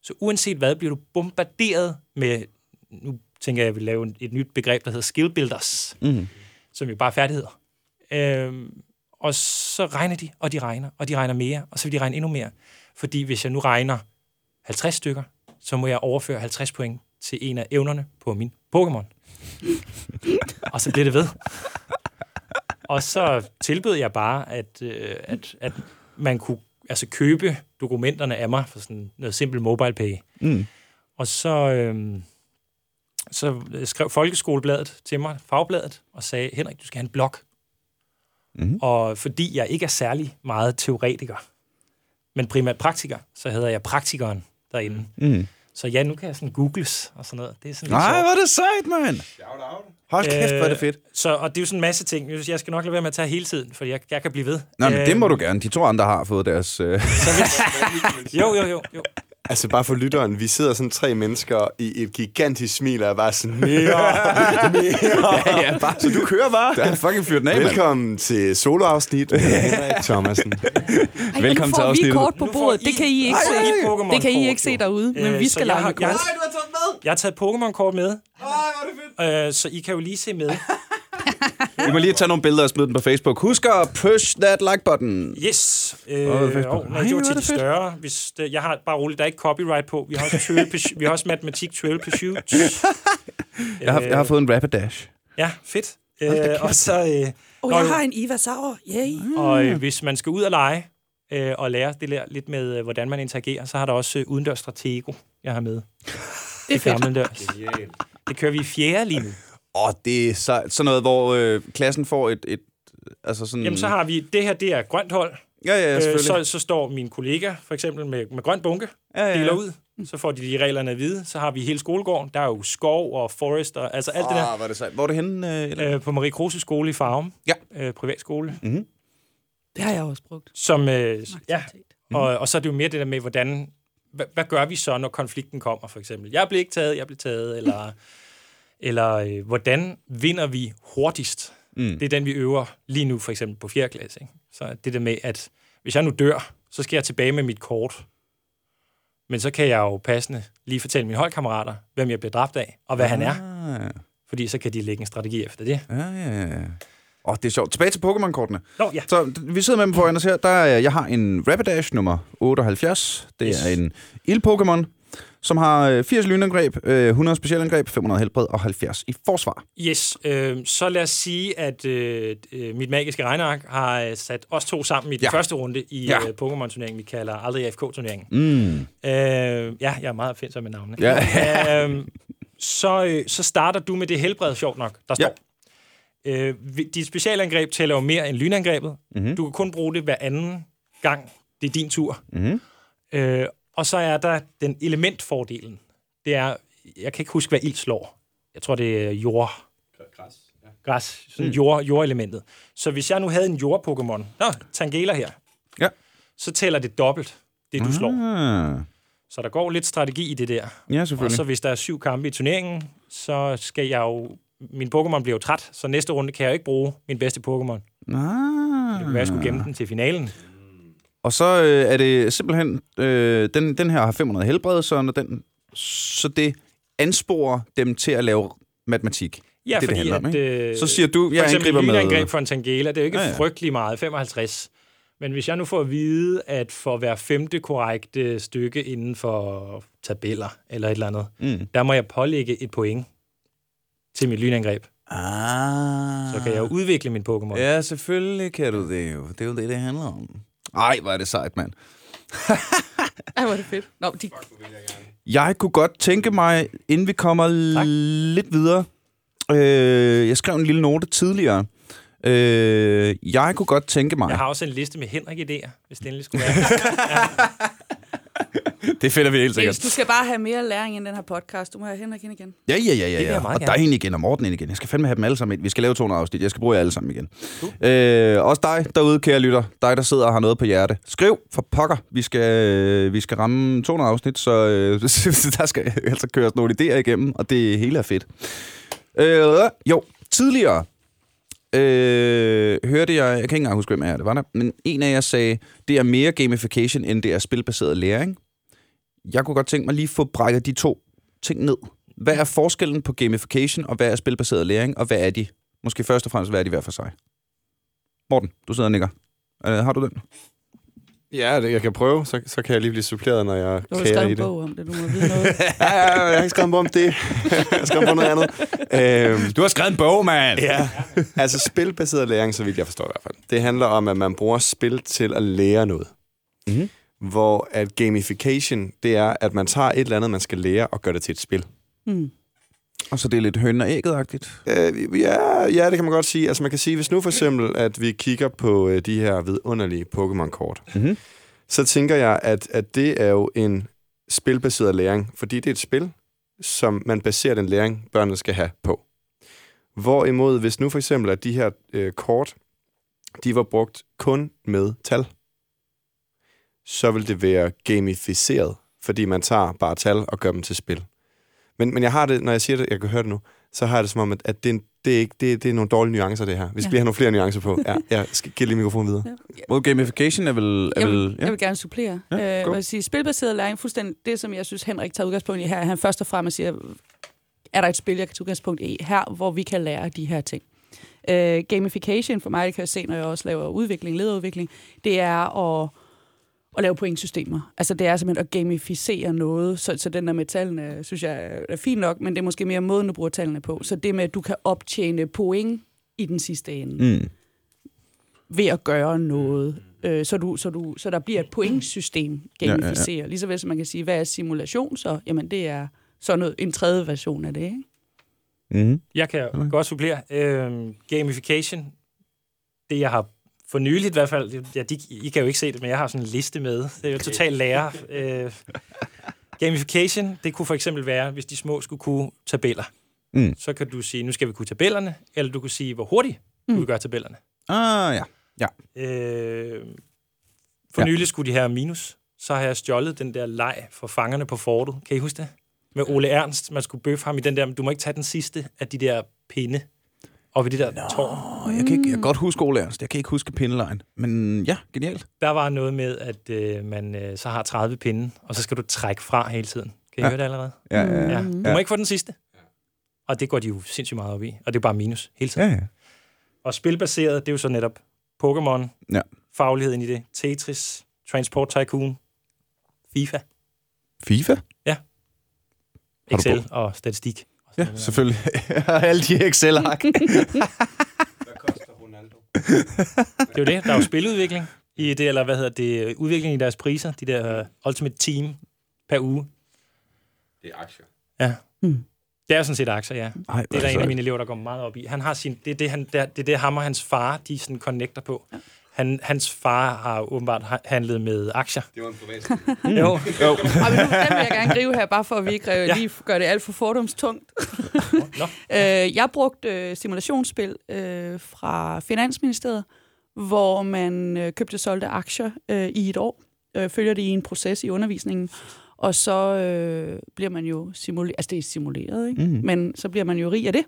Så uanset hvad, bliver du bombarderet med, nu tænker jeg, at jeg vil lave et nyt begreb, der hedder skill builders,
Mhm.
som jo bare er færdigheder. Øhm, og så regner de, og de regner, og de regner mere, og så vil de regne endnu mere. Fordi hvis jeg nu regner 50 stykker, så må jeg overføre 50 point til en af evnerne på min Pokémon. (laughs) og så bliver det ved. Og så tilbød jeg bare, at, øh, at, at man kunne altså købe dokumenterne af mig for sådan noget simpelt mobile pay.
Mm.
Og så, øhm, så skrev Folkeskolebladet til mig, fagbladet, og sagde, Henrik, du skal have en blog.
Mhm.
Og fordi jeg ikke er særlig meget teoretiker, men primært praktiker, så hedder jeg praktikeren derinde.
Mm.
Så ja, nu kan jeg sådan googles og sådan noget. Det er sådan lidt
Nej,
sjovt.
hvor er det sejt, mand. Hold kæft, hvor er det
Øh,
fedt.
Så, og det er jo sådan en masse ting. Jeg skal nok lade være med at tage hele tiden, for jeg, jeg kan blive ved.
Nå, men det må
Øhm,
du gerne. De to andre har fået deres... Øh... (laughs)
Jo, jo, jo. jo.
Altså bare for lytteren, vi sidder sådan tre mennesker i et gigantisk smil og er bare sådan mere, mere.
ja, ja, bare, så du kører bare. Der er fucking fyrt den af.
Velkommen til soloafsnit med Henrik Thomasen.
Ej,
Velkommen
nu
til
får vi
afsnittet.
kort på
Nu
bordet.
I-
Det kan I ikke
Ej,
se.
I Pokémon-kort,
Det kan I ikke se derude, men
Øh,
vi skal
jeg
lege
har-
med
jeg-
kort.
har taget med.
Jeg har taget Pokémon-kort med, øh, så I kan jo lige se med. (laughs) (laughs)
Vi må lige tage nogle billeder og smide dem på Facebook. Husk at push that like button.
Yes. Øh,
Facebook.
oh,
Ej,
nej, det var
er
til de
det
større. Hvis det, jeg har bare roligt, der er ikke copyright på. Vi har også, trivial (laughs) pursu- vi har også matematik 12 pursuits. (laughs)
Jeg har, jeg har fået en Rapidash.
Ja, fedt. Øh, og så, øh, Nå,
jeg har en Eva Sauer. Yay.
og øh, hvis man skal ud og lege øh, og lære det der lidt med, øh, hvordan man interagerer, så har der også øh, udendørs stratego, jeg har med.
Det er fedt.
Gammeldags. Det kører vi i fjerde lige nu.
Åh, det er så, sådan noget, hvor øh, klassen får et... et altså sådan...
Jamen, så har vi, det her, det er grønt hold.
Ja, ja,
Øh,
selvfølgelig.
så, så står min kollega, for eksempel, med, med grøn bunke,
ja, ja,
deler ud. Så får de de reglerne at vide. Så har vi hele skolegården. Der er jo skov og forest og altså alt det der.
Ah, hvor er det sejt. Hvor er det henne? Øh, eller?
Øh, på Marie Kruse skole i Farum.
Ja.
Øh, privatskole.
Det har jeg også brugt.
Som, øh, ja, og, og så er det jo mere det der med, hvordan, hvad, hvad gør vi så, når konflikten kommer, for eksempel? Jeg blev ikke taget, jeg blev taget, eller, eller øh, hvordan vinder vi hurtigst?
Mm.
Det er den, vi øver lige nu, for eksempel på 4. klasse. Ikke? Så det der med, at hvis jeg nu dør, så skal jeg tilbage med mit kort. Men så kan jeg jo passende lige fortælle mine holdkammerater, hvem jeg bliver dræbt af, og hvad han er.
Ah,
Fordi så kan de lægge en strategi efter det.
ja, ja, ja. Åh, det er sjovt. Tilbage til Pokémon-kortene.
Nå, ja.
Så vi sidder med dem foran os her. Der er, jeg har en Rapidash nummer 78. Det
Yes.
er en ild-Pokémon, som har øh, 80 lynangreb, øh, 100 specialangreb, 500 helbred og 70 i forsvar.
Yes, øh, så lad os sige, at øh, øh, mit magiske regneark har øh, sat os to sammen i den
Ja.
første runde i
Ja.
ja. øh, Pokémon-turneringen, vi kalder aldrig AFK-turneringen.
Mm.
Øh, ja, jeg er meget opfindsom med navnene.
Ja. (laughs)
øh, så, øh, så starter du med det helbred, sjovt nok, der står. Øh, vi- dit specialangreb tæller jo mere end lynangrebet.
Mhm.
Du kan kun bruge det hver anden gang, det er din tur.
Mhm.
Øh, og så er der den elementfordelen. Det er, jeg kan ikke huske, hvad ild slår. Jeg tror, det er jord.
Græs. Ja.
Græs. Sådan
Mm.
jord, jordelementet. Så hvis jeg nu havde en jord-Pokémon, nå, Tangela her,
Ja.
så tæller det dobbelt, det du slår.
Ah.
Så der går lidt strategi i det der.
Ja,
Og
selvfølgelig.
så hvis der er syv kampe i turneringen, så skal jeg jo... Min Pokémon bliver jo træt, så næste runde kan jeg jo ikke bruge min bedste Pokémon.
Ah.
Det kunne være, jeg skulle gemme den til finalen.
Og så øh, er det simpelthen, øh, den, den her har 500 helbred, så, når den, så det ansporer dem til at lave matematik.
Ja,
det, det
fordi
handler om,
at, øh,
Så siger du,
for
jeg
eksempel
angriber med...
lynangreb for en Tangela, det er jo ikke
ja.
ja. frygtelig meget, 55. Men hvis jeg nu får at vide, at for hver femte korrekte stykke inden for tabeller eller et eller andet,
Mm.
der må jeg pålægge et point til mit lynangreb.
Ah.
Så kan jeg jo udvikle min Pokémon.
Ja, selvfølgelig kan du det jo. Det er jo det, det handler om. Ej, hvor er det sejt, mand. (laughs)
Ej, hvor er det fedt. Nå, de,
Jeg kunne godt tænke mig, inden vi kommer
Tak.
lidt videre, øh, jeg skrev en lille note tidligere. Øh, jeg kunne godt tænke mig...
Jeg har også en liste med Henrik-idéer, hvis det endelig skulle være. (laughs) (laughs)
Det finder vi helt
Niels, du skal bare have mere læring end den her podcast. Du må have Henrik ind igen.
Ja, ja, ja, ja. ja. Og dig ind igen, og Morten ind igen. Jeg skal fandme have dem alle sammen ind. Vi skal lave 200 afsnit. Jeg skal bruge jer alle sammen igen. Øh, også dig derude, kære lytter. Dig, der sidder og har noget på hjerte. Skriv for pokker. Vi skal, øh, vi skal ramme 200 afsnit, så øh, (laughs) der skal altså køres nogle idéer igennem, og det hele er fedt. Øh, jo, tidligere øh, hørte jeg, jeg kan ikke engang huske, hvem af jer det var der, men en af jer sagde, det er mere gamification, end det er spilbaseret læring. Jeg kunne godt tænke mig lige at få brækket de to ting ned. Hvad er forskellen på gamification, og hvad er spilbaseret læring, og hvad er de? Måske først og fremmest, hvad er de hver for sig? Morten, du sidder og nikker. Øh, har du den?
Ja, det, jeg kan prøve, så, så kan jeg lige blive suppleret, når jeg
Du har
kager
skrevet
i
en
det.
bog om det, du må vide noget. (laughs)
Ja, ja, ja, jeg har ikke skrevet en bog om det. jeg har skrevet en om noget andet. Øhm,
Du har skrevet en bog, mand!
Ja, altså spilbaseret læring, så vidt jeg forstår i hvert fald. Det handler om, at man bruger spil til at lære noget.
Mhm.
Hvor at gamification, det er, at man tager et eller andet, man skal lære, og gør det til et spil.
Mm.
Og så det er lidt høn og ægget-agtigt.
Øh, ja, ja, det kan man godt sige. Altså man kan sige, hvis nu for eksempel, at vi kigger på øh, de her vidunderlige Pokémon-kort,
Mhm.
så tænker jeg, at, at det er jo en spilbaseret læring, fordi det er et spil, som man baserer den læring, børnene skal have på. Hvorimod, hvis nu for eksempel, at de her øh, kort, de var brugt kun med tal, så vil det være gamificeret, fordi man tager bare tal og gør dem til spil. Men, men jeg har det, når jeg siger det, jeg kan høre det nu, så har jeg det som om, at, at det, er en- det, er ikke, det, det er nogle dårlige nuancer, det her. Vi skal
Ja.
lige have nogle flere nuancer på. Ja, jeg skal give lige mikrofonen videre.
Ja.
Well, gamification er vel... Er
Jeg vil,
vel
jeg vil gerne supplere.
Ja,
Ja, øh, jeg sige, spilbaseret læring, fuldstændig det, som jeg synes, Henrik tager udgangspunkt i her, han først og fremmest siger, er der et spil, jeg kan tage udgangspunkt i her, hvor vi kan lære de her ting. Øh, gamification for mig, det kan jeg se, når jeg også laver udvikling, lederudvikling, det er at, at lave pointsystemer. Altså det er simpelthen at gamificere noget, så, så den der med tallene, synes jeg er- fint nok, men det er måske mere måden, du bruger tallene på. Så det med, at du kan optjene point i den sidste ende
Mm.
ved at gøre noget. Øh, så, du, så, du, så der bliver et pointsystem
Ja, ja, ja.
gamificere. Lige så vel som man kan sige, hvad er simulation så? Jamen det er så noget, en tredje version af det, ikke?
Mm.
Jeg kan
Okay.
godt supplere. Øhm, gamification, det jeg har for nyligt i hvert fald, ja, de, I kan jo ikke se det, men jeg har sådan en liste med. Det er jo totalt lærer. Øh, gamification, det kunne for eksempel være, hvis de små skulle kunne tabeller.
Mm.
Så kan du sige, nu skal vi kunne tabellerne, eller du kunne sige, hvor hurtigt du
Mm.
vil gøre tabellerne.
Ah, ja.
Øh, for
Ja.
ja. nylig skulle de have minus. Så har jeg stjålet den der leg for fangerne på fortet. Kan I huske det? Med Ole Ernst. Man skulle bøffe ham i den der, du må ikke tage den sidste af de der pinde. Og ved det der tårn.
Jeg, kan ikke, jeg kan godt huske Ole Ernst. Jeg kan ikke huske pindelejen. Men ja, genialt.
Der var noget med, at øh, man øh, så har 30 pinde, og så skal du trække fra hele tiden. Kan I
Ja.
høre det allerede?
Ja, ja, ja.
Ja.
Mm.
Du må ikke få den sidste. Og det går de jo sindssygt meget op i. Og det er bare minus hele tiden.
ja, ja.
Og spilbaseret, det er jo så netop Pokémon,
Ja.
fagligheden i det, Tetris, Transport Tycoon, FIFA,
FIFA? du
Excel og statistik.
Ja,
noget.
selvfølgelig. (laughs) Alle de Excel-ark.
Det er jo det. Der er jo spiludvikling i det, eller hvad hedder det, udvikling i deres priser, de der Ultimate Team per uge.
Det er aktier.
Ja.
Mm.
Det er sådan set aktier, ja.
Ej,
Det er der en af mine elever, der går meget op i. Han har sin, det, er det, han, det, er, det er det, ham og hans far, de sådan connecter på. Han, hans far har åbenbart ha- handlet med aktier.
Det var en privat (laughs)
Mm. Jo, jo.
Og nu, den vil jeg gerne gribe her, bare for at vi ikke ja. Lige gør det alt for fordomstungt.
Nå. (laughs)
Øh, jeg brugte øh, simulationsspil øh, fra Finansministeriet, hvor man øh, købte og solgte aktier øh, i et år. Øh, følger det i en proces i undervisningen. Og så øh, bliver man jo simuleret, altså det er simuleret, ikke?
Mm.
men så bliver man jo rig af det.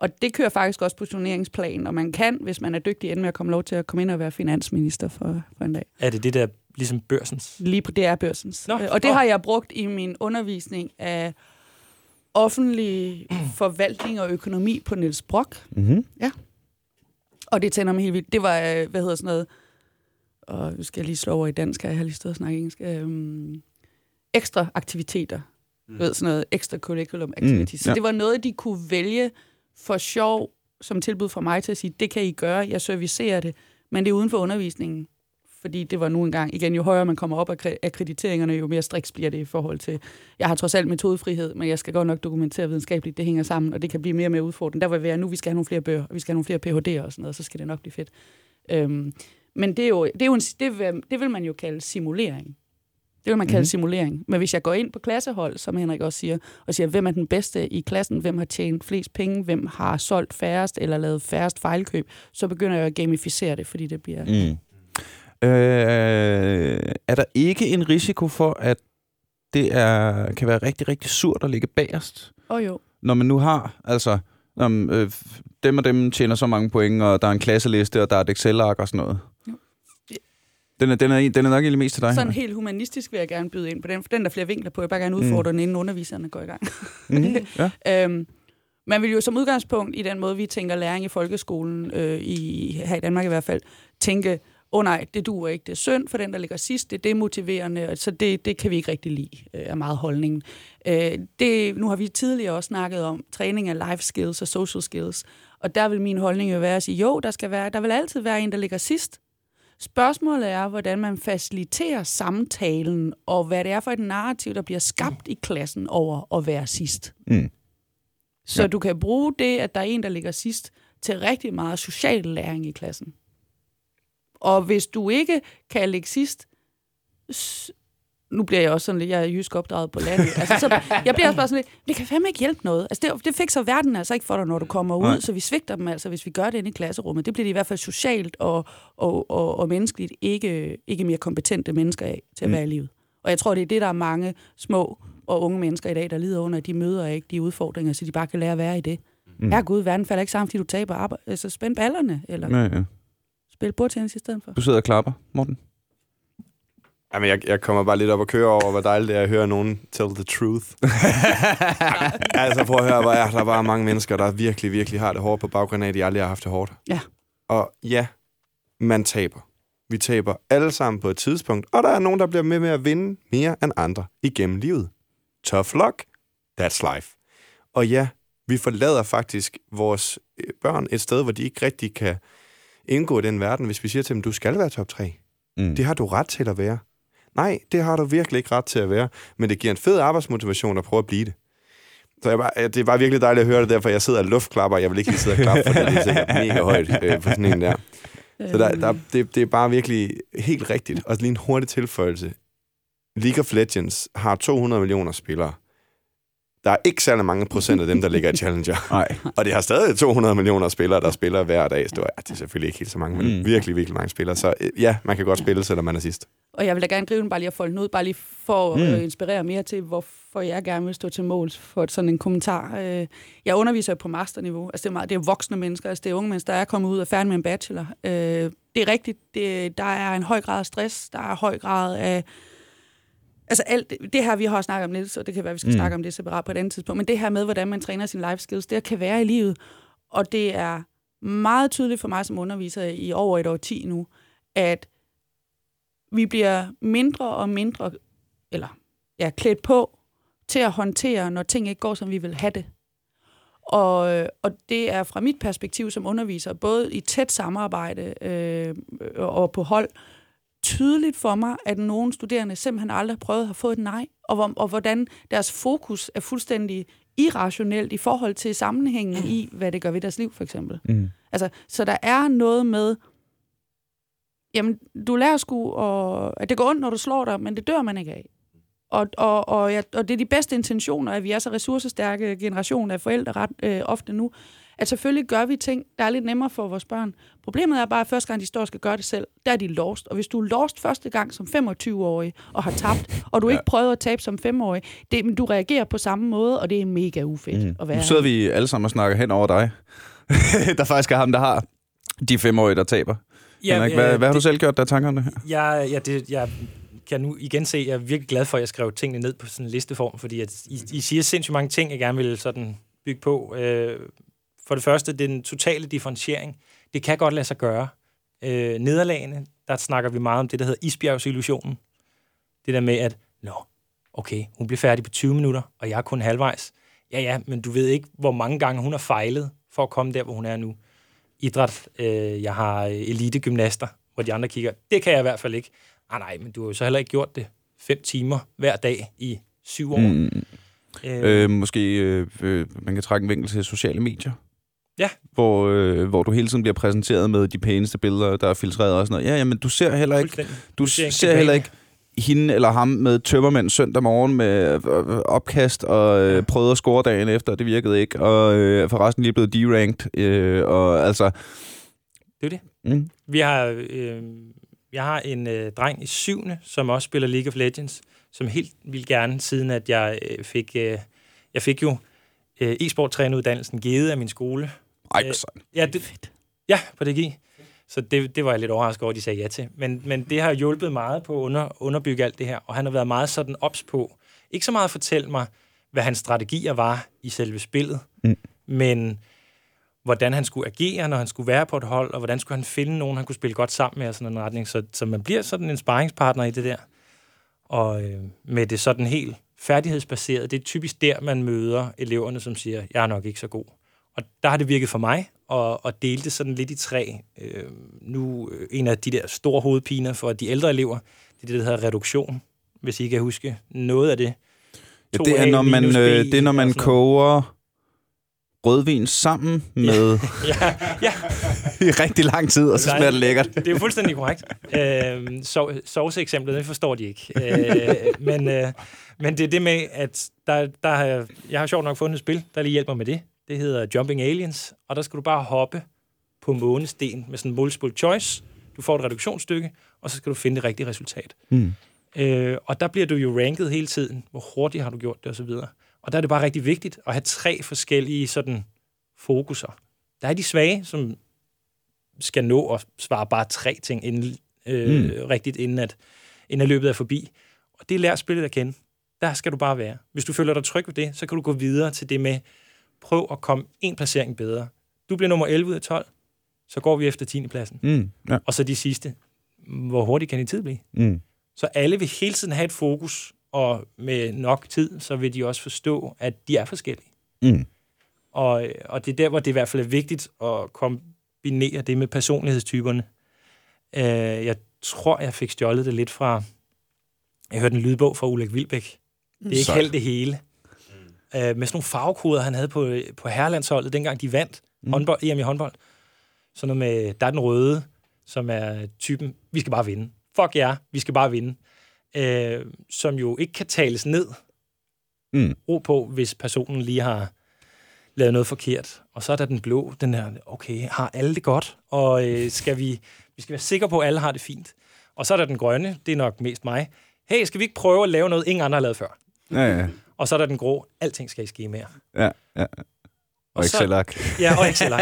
Og det kører faktisk også på turneringsplan, og man kan, hvis man er dygtig, ende med at komme lov til at komme ind og være finansminister for, for en dag.
Er det det der, ligesom børsens?
Lige på DR-børsens.
Nå,
Øh, og det har jeg brugt i min undervisning af offentlig forvaltning og økonomi på Niels Brock.
Mm-hmm.
Og det tænder mig helt vildt. Det var, øh, hvad hedder sådan noget, og nu skal jeg lige slå over i dansk, jeg har lige stået og snakket engelsk, øhm, ekstra aktiviteter. Mm. Ved, sådan noget extra curriculum activities. Mm,
ja.
Så det var noget, de kunne vælge for sjov, som tilbud fra mig til at sige, det kan I gøre, jeg servicerer det, men det er uden for undervisningen, fordi det var nu engang, igen, jo højere man kommer op af akkrediteringerne, jo mere striks bliver det i forhold til, jeg har trods alt metodefrihed, men jeg skal godt nok dokumentere videnskabeligt, det hænger sammen, og det kan blive mere og mere udfordrende. Der vil være, nu vi skal have nogle flere bøger, og vi skal have nogle flere PhD'er og sådan noget, så skal det nok blive fedt. Øhm, men det er jo, det, er jo en, det, vil, det vil man jo kalde simulering. Det vil man kalde mm-hmm. simulering. Men hvis jeg går ind på klassehold, som Henrik også siger, og siger, hvem er den bedste i klassen, hvem har tjent flest penge, hvem har solgt færrest eller lavet færrest fejlkøb, så begynder jeg at gamificere det, fordi det bliver... Mm.
Øh, er der ikke en risiko for, at det er, kan være rigtig, rigtig surt at ligge bagerst?
Åh oh, jo.
Når man nu har, altså, om, øh, dem og dem tjener så mange point, og der er en klasseliste, og der er et Excel-ark og sådan noget. Den er, den, er, den er nok egentlig mest til dig.
Sådan helt humanistisk vil jeg gerne byde ind på den, for den der er flere vinkler på. Jeg vil bare gerne udfordre mm. den, inden underviserne går i gang. Mm, ja. (laughs) øhm, man vil jo som udgangspunkt i den måde, vi tænker læring i folkeskolen, øh, i, her i Danmark i hvert fald, tænke, åh oh, nej, det duer ikke, det er synd for den, der ligger sidst, det er demotiverende, så det, det kan vi ikke rigtig lide, øh, er meget holdningen. Øh, det, nu har vi tidligere også snakket om træning af life skills og social skills, og der vil min holdning jo være at sige, jo, der, skal være, der vil altid være en, der ligger sidst, Spørgsmålet er, hvordan man faciliterer samtalen, og hvad det er for et narrativ, der bliver skabt i klassen over at være sidst. Mm. Så ja. du kan bruge det, at der er en, der ligger sidst, til rigtig meget social læring i klassen. Og hvis du ikke kan ligge sidst, nu bliver jeg også sådan lidt, jeg er jysk opdraget på landet. (laughs) Altså, så jeg bliver også bare sådan lidt, det kan fandme ikke hjælpe noget. Altså, det, det fikser verden altså ikke for dig, når du kommer ud, Nej. så vi svigter dem altså, hvis vi gør det inde i klasserummet. Det bliver de i hvert fald socialt og, og, og, og menneskeligt ikke, ikke mere kompetente mennesker af til at mm. være i livet. Og jeg tror, det er det, der er mange små og unge mennesker i dag, der lider under, de møder ikke de udfordringer, så de bare kan lære at være i det. Mm. Ja, gud, verden falder ikke sammen, fordi du taber arbejde. Altså, spænd ballerne, eller ja, ja. spil bordtennis i stedet for.
Du sidder og klapper, Morten.
Jamen, jeg, jeg kommer bare lidt op og køre over, hvor dejligt det er at høre nogen tell the truth. (laughs) altså, prøv at høre, hvor er der bare mange mennesker, der virkelig, virkelig har det hårdt på baggrund af, at de aldrig har haft det hårdt.
Ja.
Og ja, man taber. Vi taber alle sammen på et tidspunkt, og der er nogen, der bliver med med at vinde mere end andre igennem livet. Tough luck. That's life. Og ja, vi forlader faktisk vores øh, børn et sted, hvor de ikke rigtig kan indgå i den verden, hvis vi siger til dem, du skal være top 3. Mm. Det har du ret til at være. Nej, det har du virkelig ikke ret til at være, men det giver en fed arbejdsmotivation at prøve at blive det. Så jeg bare, det var virkelig dejligt at høre det, derfor jeg sidder og luftklapper. Jeg vil ikke lige sidde og klappe, for det er sikkert mega højt øh, på sådan en der. Så der, der, det, det er bare virkelig helt rigtigt. Og lige en hurtig tilføjelse. League of Legends har 200 millioner spillere. Der er ikke særlig mange procent af dem, der ligger i Challenger. (laughs)
Nej.
Og det har stadig 200 millioner spillere, der spiller hver dag. Så det er selvfølgelig ikke helt så mange, men mm. virkelig, virkelig mange spillere. Så øh, ja, man kan godt spille, selvom man er sidst.
Og jeg vil da gerne gribe den bare lige at folde den ud, bare lige for mm. at inspirere mere til, hvorfor jeg gerne vil stå til mål for sådan en kommentar. Øh, jeg underviser på masterniveau. Altså det er, meget, det er voksne mennesker, altså det er unge mennesker, der er kommet ud og færdige med en bachelor. Øh, det er rigtigt, det, der er en høj grad af stress, der er en høj grad af... Altså alt det her, vi har snakket om lidt, så det kan være, vi skal mm. snakke om det separat på et andet tidspunkt, men det her med, hvordan man træner sine life skills, det kan være i livet, og det er meget tydeligt for mig som underviser i over et år 10 nu, at vi bliver mindre og mindre, eller ja, klædt på til at håndtere, når ting ikke går, som vi vil have det. Og, og det er fra mit perspektiv som underviser, både i tæt samarbejde øh, og på hold, tydeligt for mig, at nogle studerende simpelthen aldrig har prøvet at have fået et nej, og, hvor, og hvordan deres fokus er fuldstændig irrationelt i forhold til sammenhængen i, hvad det gør ved deres liv, for eksempel. Mm. Altså, så der er noget med, jamen, du lærer sgu, og, at det går ondt, når du slår dig, men det dør man ikke af. Og, og, og, ja, og det er de bedste intentioner, at vi er så ressourcestærke generation af forældre ret øh, ofte nu, at selvfølgelig gør vi ting, der er lidt nemmere for vores børn. Problemet er bare, at første gang de står og skal gøre det selv, der er de lost. Og hvis du er lost første gang som 25-årig og har tabt, og du ja. ikke prøvet at tabe som 5-årig, det, men du reagerer på samme måde, og det er mega ufedt mm. at være
Nu sidder vi alle sammen og snakker hen over dig, (laughs) der faktisk er ham, der har de 5-årige, der taber. Ja, Henrik, hvad, øh, hvad har det, du selv gjort der tanker om det her?
Jeg, ja, det, jeg kan nu igen se, at jeg er virkelig glad for, at jeg skrev tingene ned på sådan en listeform, fordi at I, I siger sindssygt mange ting, jeg gerne vil sådan bygge på. Øh, for det første, den totale differentiering. Det kan godt lade sig gøre. Øh, nederlagene, der snakker vi meget om det, der hedder isbjergsillusionen. Det der med, at nå, okay, hun bliver færdig på 20 minutter, og jeg er kun halvvejs. Ja, ja, men du ved ikke, hvor mange gange hun har fejlet for at komme der, hvor hun er nu idræt. Øh, jeg har elitegymnaster, hvor de andre kigger, det kan jeg i hvert fald ikke. Ah, nej, men du har jo så heller ikke gjort det fem timer hver dag i syv år.
Mm.
Øh,
Øh, måske øh, øh, man kan trække en vinkel til sociale medier.
Ja.
Hvor, øh, hvor du hele tiden bliver præsenteret med de pæneste billeder, der er filtreret og sådan noget. Ja, men du ser heller ikke, du
ser
ser heller ikke hende eller ham med tømmermænd søndag morgen med øh, opkast og øh, prøvede at score dagen efter, det virkede ikke, og øh, forresten lige blevet deranked, øh, og altså...
Det er det.
Mm.
Vi har, øh, jeg har en øh, dreng i syvende, som også spiller League of Legends, som helt vildt gerne, siden at jeg øh, fik, øh, jeg fik jo øh, e-sport træneruddannelsen givet af min skole.
Ej,
Øh. Ja, det, ja på DGI. Så det, det var jeg lidt overrasket over, at de sagde ja til. Men, men det har hjulpet meget på at under, underbygge alt det her, og han har været meget sådan ops på. Ikke så meget at fortælle mig, hvad hans strategier var i selve spillet,
Mm.
men hvordan han skulle agere, når han skulle være på et hold, og hvordan skulle han finde nogen, han kunne spille godt sammen med, og sådan en retning. Så, så man bliver sådan en sparringspartner i det der. Og øh, med det sådan helt færdighedsbaserede, det er typisk der, man møder eleverne, som siger, jeg er nok ikke så god. Og der har det virket for mig at, at dele det sådan lidt i tre. Øh, nu øh, en af de der store hovedpiner for de ældre elever, det er det, der hedder reduktion, hvis I kan huske noget af det.
Ja,
2A
det er, når man,
B
øh, det er, når
og
man koger rødvin sammen med (laughs)
Ja, ja,
i rigtig lang tid, og så smager det lækkert.
det er jo fuldstændig korrekt. Øh, so, sovseeksemplet, det forstår de ikke. Øh, men, øh, men det er det med, at der, der har, jeg- jeg har sjovt nok fundet et spil, der lige hjælper med det. Det hedder Jumping Aliens, og der skal du bare hoppe på månesten med sådan en multiple choice. Du får et reduktionsstykke, og så skal du finde det rigtige resultat.
Mm.
Øh, og der bliver du jo ranket hele tiden. Hvor hurtigt har du gjort det, og så videre. Og der er det bare rigtig vigtigt at have tre forskellige sådan fokuser. Der er de svage, som skal nå at svare bare tre ting inden, øh, mm. rigtigt, inden at, inden at løbet er forbi. Og det lærer spillet at kende. Der skal du bare være. Hvis du føler dig tryg ved det, så kan du gå videre til det med, prøv at komme en placering bedre. Du bliver nummer 11 ud af 12, så går vi efter 10. pladsen.
Mm. Ja.
Og så de sidste. Hvor hurtigt kan din tid blive?
Mm.
Så alle vil hele tiden have et fokus, og med nok tid, så vil de også forstå, at de er forskellige.
Mm.
Og, og det er der, hvor det i hvert fald er vigtigt at kombinere det med personlighedstyperne. Øh, jeg tror, jeg fik stjålet det lidt fra... Jeg hørte en lydbog fra Ulrik Vilbæk. Det er ikke
Sejt.
helt det hele. Øh, med sådan nogle farvekoder, han havde på, på herrelandsholdet, dengang de vandt mm. håndbold, EM i håndbold. Sådan noget med, der er den røde, som er typen, vi skal bare vinde. Fuck jer, vi skal bare vinde. Øh, som jo ikke kan tales ned
Mm.
ro på, hvis personen lige har lavet noget forkert. Og så er der den blå, den her, okay, har alle det godt? Og øh, skal vi, vi skal være sikre på, at alle har det fint. Og så er der den grønne, det er nok mest mig. Hey, skal vi ikke prøve at lave noget, ingen andre har lavet før?
Ja, ja.
Og så er der den grå, alting skal i skemaer.
ja, ja. Og
så-
Excel-ark.
Ja, og (laughs) Excel.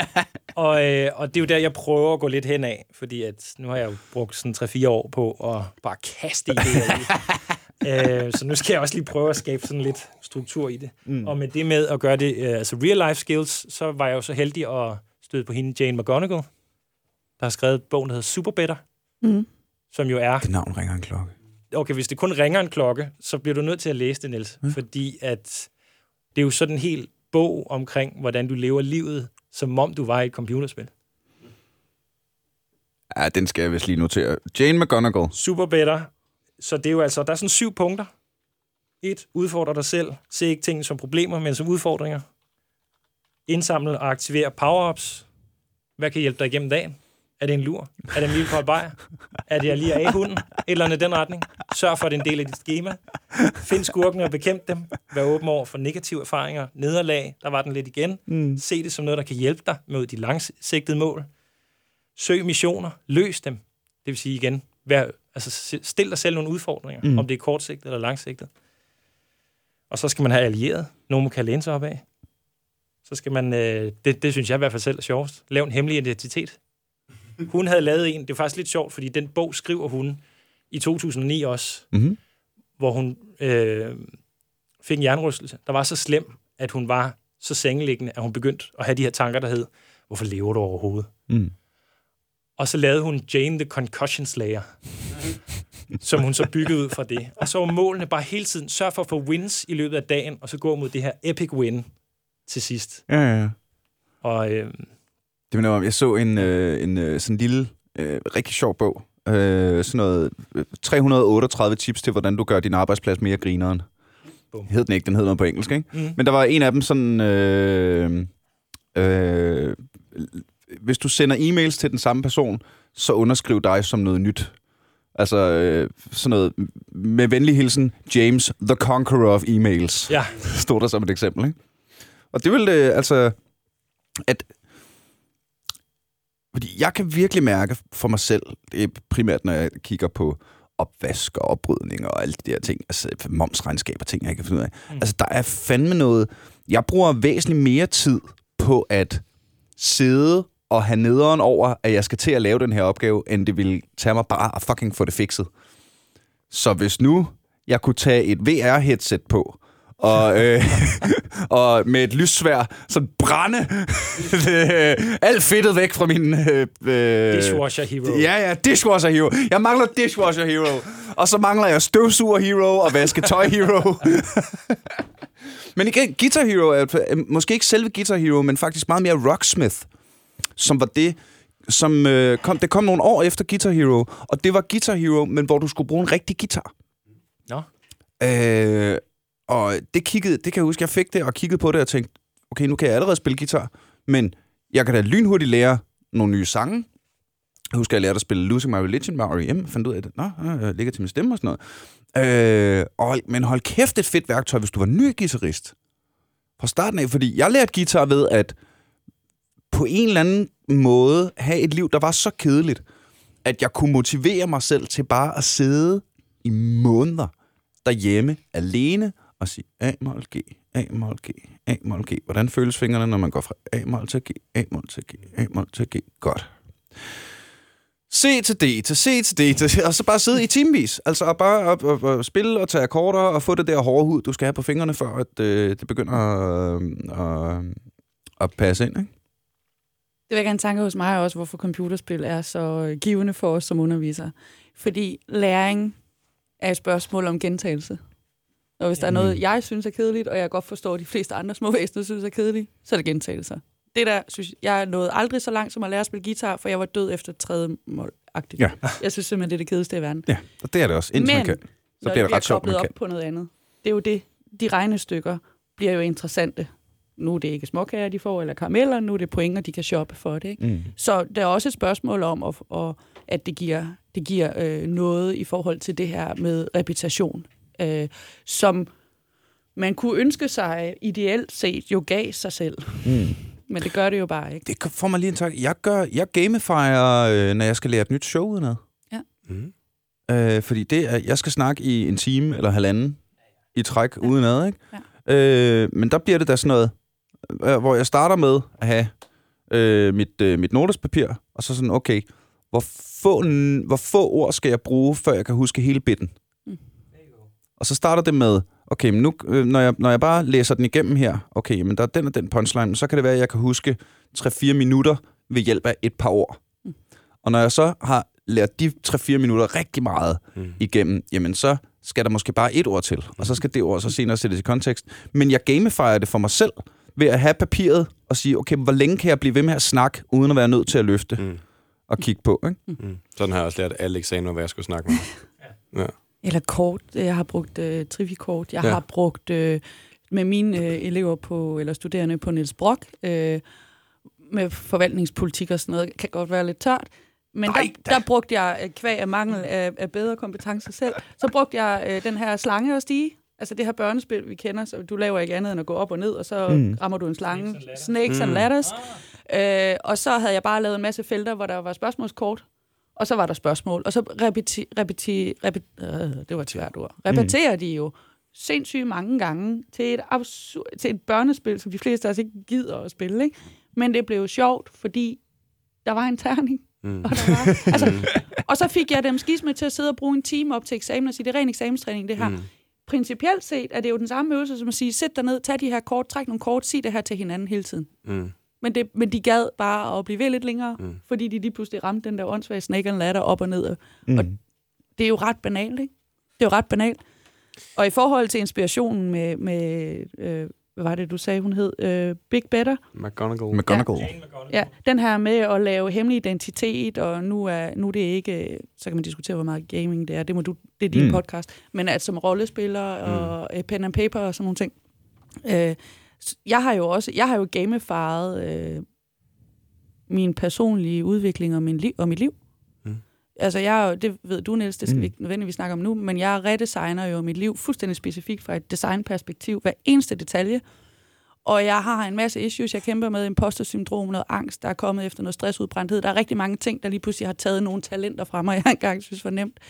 og, øh, og det er jo der, jeg prøver at gå lidt hen af, fordi at nu har jeg jo brugt sådan 3-4 år på at bare kaste idéer i. (laughs) øh, så nu skal jeg også lige prøve at skabe sådan lidt struktur i det. Mm. Og med det med at gøre det, øh, altså real life skills, så var jeg jo så heldig at støde på hende, Jane McGonigal, der har skrevet bogen, der hedder Super Better,
Mm.
som jo er
Det navn ringer en klokke.
Okay, hvis det kun ringer en klokke, så bliver du nødt til at læse det, Niels. Mm. Fordi at det er jo sådan en hel bog omkring, hvordan du lever livet, som om du var i et computerspil.
Ja, den skal jeg vist lige notere. Jane McGonigal.
Super better. Så det er jo altså, der er sådan syv punkter. Et, udfordre dig selv. Se ikke ting som problemer, men som udfordringer. Indsamle og aktivere power-ups. Hvad kan hjælpe dig igennem dagen? Er det en lur? Er det en lille kold bajer? Er det at lige af hunden? Et eller andet den retning. Sørg for, at det er en del af dit schema. Find skurkene og bekæmp dem. Vær åben over for negative erfaringer. Nederlag, der var den lidt igen. Mm. Se det som noget, der kan hjælpe dig med de langsigtede mål. Søg missioner. Løs dem. Det vil sige igen, vær, altså stil dig selv nogle udfordringer, mm. om det er kortsigtet eller langsigtet. Og så skal man have allieret. Nogen man kan læne sig op af. Så skal man, øh, det, det synes jeg i hvert fald selv er sjovest, lave en hemmelig identitet. Hun havde lavet en, det er faktisk lidt sjovt, fordi den bog skriver hun i 2009 også,
Mm-hmm.
hvor hun øh, fik en jernrystelse, der var så slem, at hun var så sengeliggende, at hun begyndte at have de her tanker, der hed, hvorfor lever du overhovedet?
Mm.
Og så lavede hun Jane the Concussion Slayer, som hun så byggede ud fra det. Og så var målene bare hele tiden, sørg for at få wins i løbet af dagen, og så gå mod det her epic win til sidst.
Ja, ja, ja.
Og øh,
Det minder om, jeg så en, øh, en øh, sådan lille, øh, rigtig sjov bog Øh, sådan noget øh, 338 tips til, hvordan du gør din arbejdsplads mere grineren.
Bum.
Hed den ikke, den hed noget på engelsk, ikke?
Mm.
Men der var en af dem sådan... Øh, øh, hvis du sender e-mails til den samme person, så underskriv dig som noget nyt. Altså øh, sådan noget med venlig hilsen, James, the conqueror of emails,
Ja, (laughs)
stod der som et eksempel. Ikke? Og det vil øh, altså, at fordi jeg kan virkelig mærke for mig selv, det er primært, når jeg kigger på opvask og oprydning og alle de der ting, altså momsregnskab og ting, jeg ikke kan finde ud af. Mm. Altså, der er fandme noget... Jeg bruger væsentligt mere tid på at sidde og have nederen over, at jeg skal til at lave den her opgave, end det vil tage mig bare at fucking få det fikset. Så hvis nu jeg kunne tage et VR-headset på, og, øh, (laughs) og med et lyssvær, sådan brænde (laughs) øh, alt fedtet væk fra min... Øh, øh,
dishwasher hero.
Ja, ja, dishwasher hero. Jeg mangler dishwasher hero. Og så mangler jeg støvsuger hero og vasketøj hero. (laughs) men igen, Guitar Hero er er måske ikke selve Guitar Hero, men faktisk meget mere Rocksmith, som var det, som øh, kom, det kom nogle år efter Guitar Hero, og det var Guitar Hero, men hvor du skulle bruge en rigtig guitar.
Nå.
Øh, og det kiggede, det kan jeg huske, jeg fik det og kiggede på det og tænkte, okay, nu kan jeg allerede spille guitar, men jeg kan da lynhurtigt lære nogle nye sange. Jeg husker, jeg lærte at spille Losing My Religion med R.E.M. Fandt ud af det. Nå, jeg ligger til min stemme og sådan noget. Øh, og, men hold kæft, et fedt værktøj, hvis du var ny guitarist. Fra starten af, fordi jeg lærte guitar ved at på en eller anden måde have et liv, der var så kedeligt, at jeg kunne motivere mig selv til bare at sidde i måneder derhjemme alene og sige A-mol G, A-mol G, A-mol G. Hvordan føles fingrene, når man går fra A-mol til G, A-mol til G, A-mol til G? Godt. C til D, til C til D, til, og så bare sidde i timevis. Altså og bare op, op, op, spille og tage akkorder og få det der hårde hud, du skal have på fingrene, før at, øh, det begynder øh, at, øh, at passe ind. Ikke?
Det vækker en tanke hos mig også, hvorfor computerspil er så givende for os som undervisere. Fordi læring er et spørgsmål om gentagelse. Og hvis der er noget, jeg synes er kedeligt, og jeg godt forstår, at de fleste andre små (laughs) væsener synes er kedeligt, så er det gentagelser. Det der, synes jeg, nåede aldrig så langt som at lære at spille guitar, for jeg var død efter tredje mål -agtigt.
Ja.
Jeg synes simpelthen, det er det kedeligste i verden.
Ja, og det er det også, indtil man
Men
kan. Så bliver det
bliver
ret sjovt, man
op
kan.
på noget andet. Det er jo det. De regnestykker bliver jo interessante. Nu er det ikke småkager, de får, eller karameller. Nu er det pointer, de kan shoppe for det. Ikke?
Mm.
Så det er også et spørgsmål om, at, at, at det giver, det giver øh, noget i forhold til det her med reputation, øh, som man kunne ønske sig ideelt set jo gav sig selv.
Mm.
Men det gør det jo bare ikke.
Det får mig lige en tanke. Jeg, gør, jeg gamifier, øh, når jeg skal lære et nyt show udenad.
Mm.
Øh, fordi det er, jeg skal snakke i en time eller halvanden i træk ja. udenad, ikke? Ja. Øh, men der bliver det da sådan noget, øh, hvor jeg starter med at have øh, mit, øh, mit notespapir, og så sådan, okay, hvor få, hvor få ord skal jeg bruge, før jeg kan huske hele bitten?
Mm.
Og så starter det med, okay, men nu, øh, når, jeg, når jeg bare læser den igennem her, okay, men der er den og den punchline, så kan det være, at jeg kan huske 3-4 minutter ved hjælp af et par ord.
Mm.
Og når jeg så har lært de 3-4 minutter rigtig meget
Mm.
igennem, jamen så skal der måske bare et ord til, og så skal det ord så senere sættes i kontekst. Men jeg gamifier det for mig selv ved at have papiret og sige, okay, hvor længe kan jeg blive ved med at snakke, uden at være nødt til at løfte
Mm.
og kigge på, ikke?
Mm. Sådan har jeg også lært alle eksamener, hvad jeg skulle snakke med. ham. (laughs) Ja.
Eller kort. Jeg har brugt øh, trivikort. Jeg
Ja.
har brugt øh, med mine øh, elever på, eller studerende på Niels Brock, øh, med forvaltningspolitik og sådan noget, kan godt være lidt tørt. Men
Nej,
der, der brugte jeg, øh, kvæg af mangel af, af bedre kompetencer selv, så brugte jeg øh, den her slange og stige. Altså det her børnespil, vi kender, så du laver ikke andet end at gå op og ned, og så
Mm.
mm. rammer du en slange.
Snakes and ladders.
Snakes and
Mm.
ladders. Øh, og så havde jeg bare lavet en masse felter, hvor der var spørgsmålskort, og så var der spørgsmål. Og så repeti, repeti, repeti, øh, det var et svært ord. Repeterer de jo sindssygt mange gange til et, absurd, til et børnespil, som de fleste af os ikke gider at spille. Ikke? Men det blev sjovt, fordi der var en terning.
Mm.
Og, der var, (laughs) altså, og så fik jeg dem skisme til at sidde og bruge en time op til eksamen og sige, det er ren eksamenstræning, det her.
Mm.
Mm. Principielt set er det jo den samme øvelse som at sige, sæt dig ned, tag de her kort, træk nogle kort, sig det her til hinanden hele tiden.
Mm.
Men, det, men de gad bare at blive ved lidt længere,
Mm.
fordi de lige pludselig ramte den der åndssvage snake and ladder op og ned.
Mm.
Og det er jo ret banalt, ikke? Det er jo ret banalt. Og i forhold til inspirationen med, med øh, hvad var det, du sagde, hun hed? Øh, Big Better.
McGonagall.
McGonagall.
McGonagall.
Ja, den her med at lave hemmelig identitet, og nu er, nu er det ikke, så kan man diskutere, hvor meget gaming det er, det, må du, det er din
Mm.
podcast, men at som rollespiller og mm. pen and paper og sådan nogle ting. Øh, jeg har jo også, jeg har jo gamified øh, min personlige udvikling og, min liv, og mit liv.
Mm.
Altså, jeg det ved du, Niels, det skal
mm.
vi ikke nødvendigvis snakke om nu, men jeg redesigner jo mit liv fuldstændig specifikt fra et designperspektiv, hver eneste detalje. Og jeg har en masse issues, jeg kæmper med, imposter-syndrom, noget angst, der er kommet efter noget stressudbrændthed. Der er rigtig mange ting, der lige pludselig har taget nogle talenter fra mig, (laughs) jeg engang synes var nemt.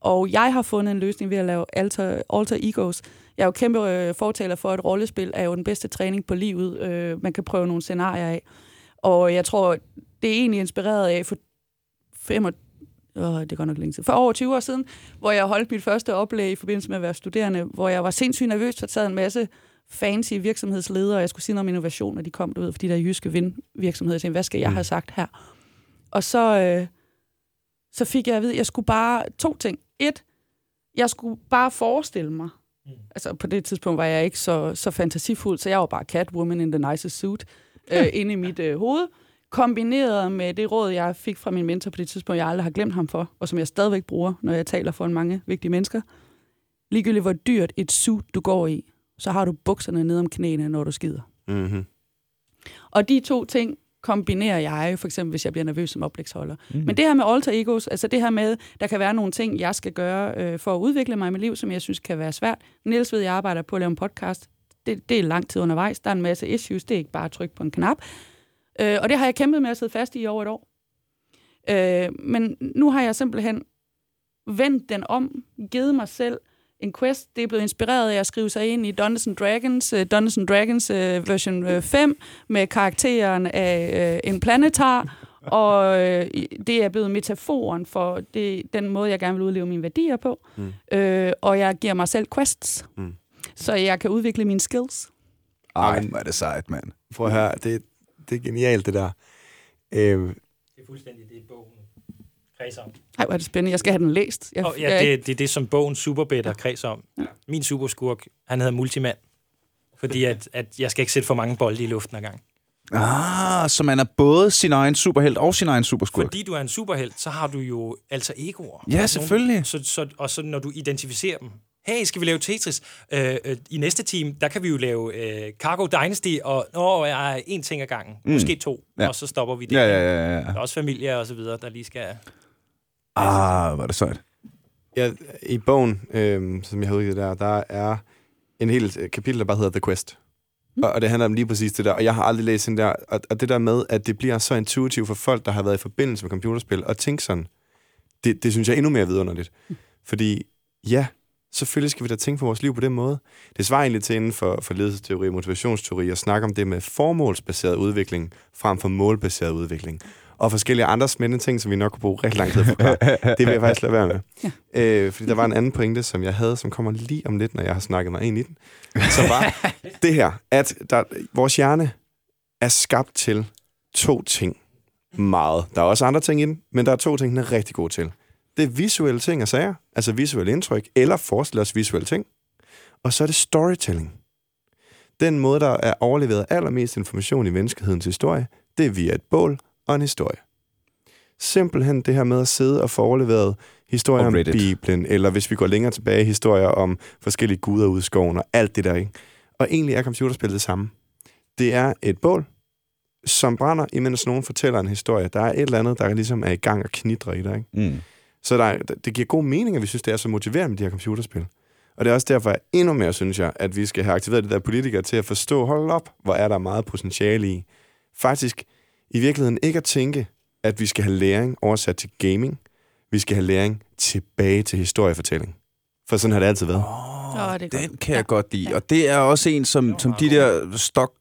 Og jeg har fundet en løsning ved at lave alter, alter egos. Jeg er jo kæmpe øh, fortaler for, at rollespil er jo den bedste træning på livet. Øh, man kan prøve nogle scenarier af. Og jeg tror, det er egentlig inspireret af for fem og, åh, det går nok længe tid. For over 20 år siden, hvor jeg holdt mit første oplæg i forbindelse med at være studerende, hvor jeg var sindssygt nervøs for at tage en masse fancy virksomhedsledere, og jeg skulle sige noget om innovation, og de kom, du ved, fordi der er jyske vindvirksomheder. Jeg tænkte, hvad skal jeg have sagt her? Og så, øh, så fik jeg at vide, at jeg skulle bare to ting. Et, jeg skulle bare forestille mig.
Mm.
Altså på det tidspunkt var jeg ikke så, så fantasifuld, så jeg var bare Catwoman in the nicest suit øh, (laughs) inde i mit øh, hoved. Kombineret med det råd, jeg fik fra min mentor på det tidspunkt, jeg aldrig har glemt ham for, og som jeg stadigvæk bruger, når jeg taler for en mange vigtige mennesker. Ligegyldigt hvor dyrt et suit du går i, så har du bukserne ned om knæene, når du skider.
Mm-hmm.
Og de to ting kombinerer jeg, for eksempel hvis jeg bliver nervøs som oplægsholder.
Mm.
Men det her med alter egos, altså det her med, der kan være nogle ting, jeg skal gøre øh, for at udvikle mig i mit liv, som jeg synes kan være svært. Niels ved, jeg arbejder på at lave en podcast. Det, det er lang tid undervejs. Der er en masse issues. Det er ikke bare at trykke på en knap. Øh, og det har jeg kæmpet med at sidde fast i over et år. Øh, men nu har jeg simpelthen vendt den om, givet mig selv en quest. Det er blevet inspireret af at skrive sig ind i Dungeons and Dragons, uh, Dungeons and Dragons uh, version uh, 5, med karakteren af uh, en planetar, (laughs) og uh, det er blevet metaforen for det, den måde, jeg gerne vil udleve mine værdier på.
Mm.
Uh, og jeg giver mig selv quests,
Mm.
så jeg kan udvikle mine skills.
Ej, hvor er det sejt, mand.
Prøv at høre, det, det er genialt, det der. Øh,
Det er fuldstændig det, bogen kredser om.
Ej, hvor er det spændende. Jeg skal have den læst. Jeg,
Og
jeg,
ja, det, det er det, som bogen Superbetter kredser om. Min superskurk, han hedder Multimand. Fordi at, at jeg skal ikke sætte for mange bolde i luften ad gang.
Ah, så man er både sin egen superhelt og sin egen superskurk.
Fordi du er en superhelt, så har du jo altså egoer.
Ja,
Nogle-
selvfølgelig.
Så, så, og så når du identificerer dem. Hey, skal vi lave Tetris? Øh, øh, I næste team, der kan vi jo lave øh, Cargo Dynasty, og åh, jeg er en ting ad gangen.
Mm.
Måske to,
Ja.
og så stopper vi det.
Ja, ja, ja, ja.
Der er også familier og så videre, der lige skal...
Ah, hvor er det sejt.
ja, I bogen, øh, som jeg har udgivet der, der er en helt øh, kapitel, der bare hedder The Quest.
Mm.
Og, og det handler om lige præcis det der. Og jeg har aldrig læst den der. Og, og det der med, at det bliver så intuitivt for folk, der har været i forbindelse med computerspil, og tænke sådan, det, det synes jeg er endnu mere vidunderligt. Fordi ja, selvfølgelig skal vi da tænke på vores liv på den måde. Det svarer egentlig til inden for, for ledelsesteori og motivationsteori at snakke om det med formålsbaseret udvikling frem for målbaseret udvikling. Og forskellige andre spændende ting, som vi nok kunne bruge rigtig lang tid forklare. Det vil jeg faktisk lade være med.
Ja.
Øh, fordi der var en anden pointe, som jeg havde, som kommer lige om lidt, når jeg har snakket mig ind i den. Som var det her, at der, vores hjerne er skabt til to ting meget. Der er også andre ting i den, men der er to ting, den er rigtig god til. Det er visuelle ting og sager, altså visuelle indtryk, eller forestille os visuelle ting. Og så er det storytelling. Den måde, der er overleveret allermest information i menneskehedens historie, det er via et bål og en historie. Simpelthen det her med at sidde og få overleveret historier om. Bibelen, eller hvis vi går længere tilbage, historier om forskellige guder ude i skoven og alt det der, ikke? Og egentlig er computerspil det samme. Det er et bål, som brænder, imens nogen fortæller en historie. Der er et eller andet, der ligesom er i gang og knitrer i dig, ikke?
Mm.
Så der, er- det giver god mening, at vi synes, det er så motiverende med de her computerspil. Og det er også derfor, at endnu mere synes jeg, at vi skal have aktiveret de der politikere til at forstå, hold op, hvor er der meget potentiale i. Faktisk i virkeligheden ikke at tænke, at vi skal have læring oversat til gaming. Vi skal have læring tilbage til historiefortælling. For sådan har det altid været.
Oh,
Åh, det
den
godt.
kan jeg
Ja.
godt lide.
Ja.
Og det er også en, som, som de der stok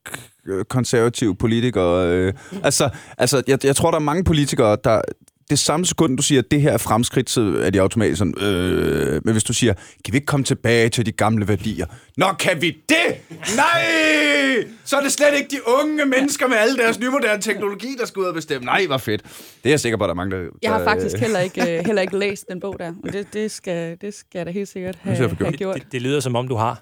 øh, konservative politikere... Øh, (laughs) altså, altså jeg, jeg tror, der er mange politikere, der... Det samme sekund, du siger, at det her er fremskridt, så er de automatisk sådan... Øh, men hvis du siger, kan vi ikke komme tilbage til de gamle værdier? Nå, kan vi det? Nej! Så er det slet ikke de unge mennesker med alle deres nymoderne teknologi, der skal ud og bestemme. Nej, hvor fedt. Det er jeg sikker på, at der er mange, der...
Jeg har faktisk heller ikke, øh, (laughs) heller ikke læst den bog der, og det, det, skal, det skal jeg da helt sikkert have, have gjort.
Det, det lyder som om, du har.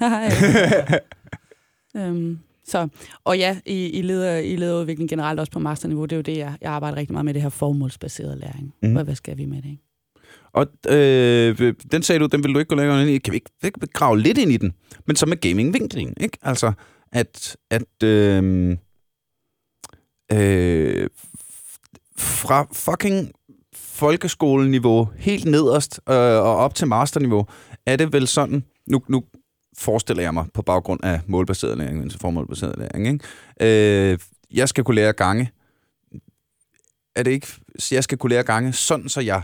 (laughs) (laughs)
Øhm, så, og ja, i, i, leder, i lederudvikling generelt, også på masterniveau, det er jo det, jeg, jeg arbejder rigtig meget med, det her formålsbaserede læring. Mm. Hvad, hvad skal vi med det? Ikke?
Og øh, den sagde du, den vil du ikke gå længere ind i. Kan vi ikke, vi ikke grave lidt ind i den? Men så med gaming-vinklingen, ikke? Altså, at, at øh, øh, fra fucking folkeskoleniveau helt nederst øh, og op til masterniveau, er det vel sådan, nu, nu forestiller jeg mig på baggrund af målbaseret læring, altså formålbaseret læring, ikke? Øh, jeg skal kunne lære gange. Er det ikke, jeg skal kunne lære gange, sådan så jeg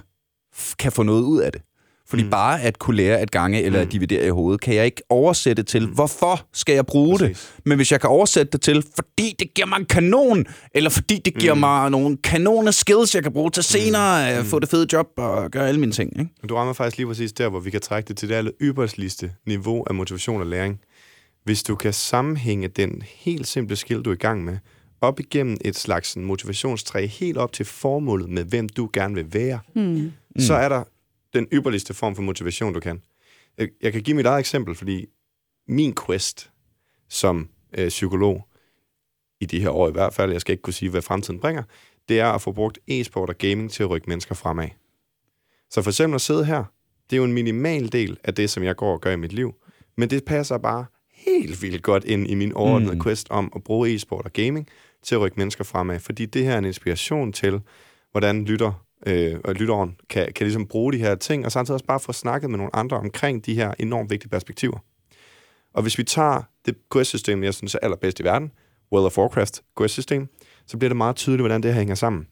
f- kan få noget ud af det. Fordi mm.
Mm.
bare at kunne lære at gange eller at
Mm.
dividere i hovedet, kan jeg ikke oversætte til, hvorfor skal jeg bruge det?
Præcis.
Men hvis jeg kan oversætte det til, fordi det giver mig en kanon, eller fordi det giver
Mm.
mig nogle kanone skills, jeg kan bruge til senere at
Mm.
få det fede job og gøre alle mine ting. Ikke?
Du rammer faktisk lige præcis der, hvor vi kan trække det til det aller ypperste niveau af motivation og læring. Hvis du kan sammenhænge den helt simple skill, du er i gang med, op igennem et slags motivationstræ, helt op til formålet med, hvem du gerne vil være, mm. så er der den ypperligste form for motivation, du kan. Jeg, kan give mit eget eksempel, fordi min quest som øh, psykolog, i de her år i hvert fald, jeg skal ikke kunne sige, hvad fremtiden bringer, det er at få brugt e-sport og gaming til at rykke mennesker fremad. Så for eksempel at sidde her, det er jo en minimal del af det, som jeg går og gør i mit liv, men det passer bare helt vildt godt ind i min overordnede
mm.
quest om at bruge e-sport og gaming til at rykke mennesker fremad, fordi det her er en inspiration til, hvordan lytter øh, og lytteren kan, kan ligesom bruge de her ting, og samtidig også bare få snakket med nogle andre omkring de her enormt vigtige perspektiver. Og hvis vi tager det quest-system, jeg synes er allerbedst i verden, World of Warcraft quest-system, så bliver det meget tydeligt, hvordan det her hænger sammen.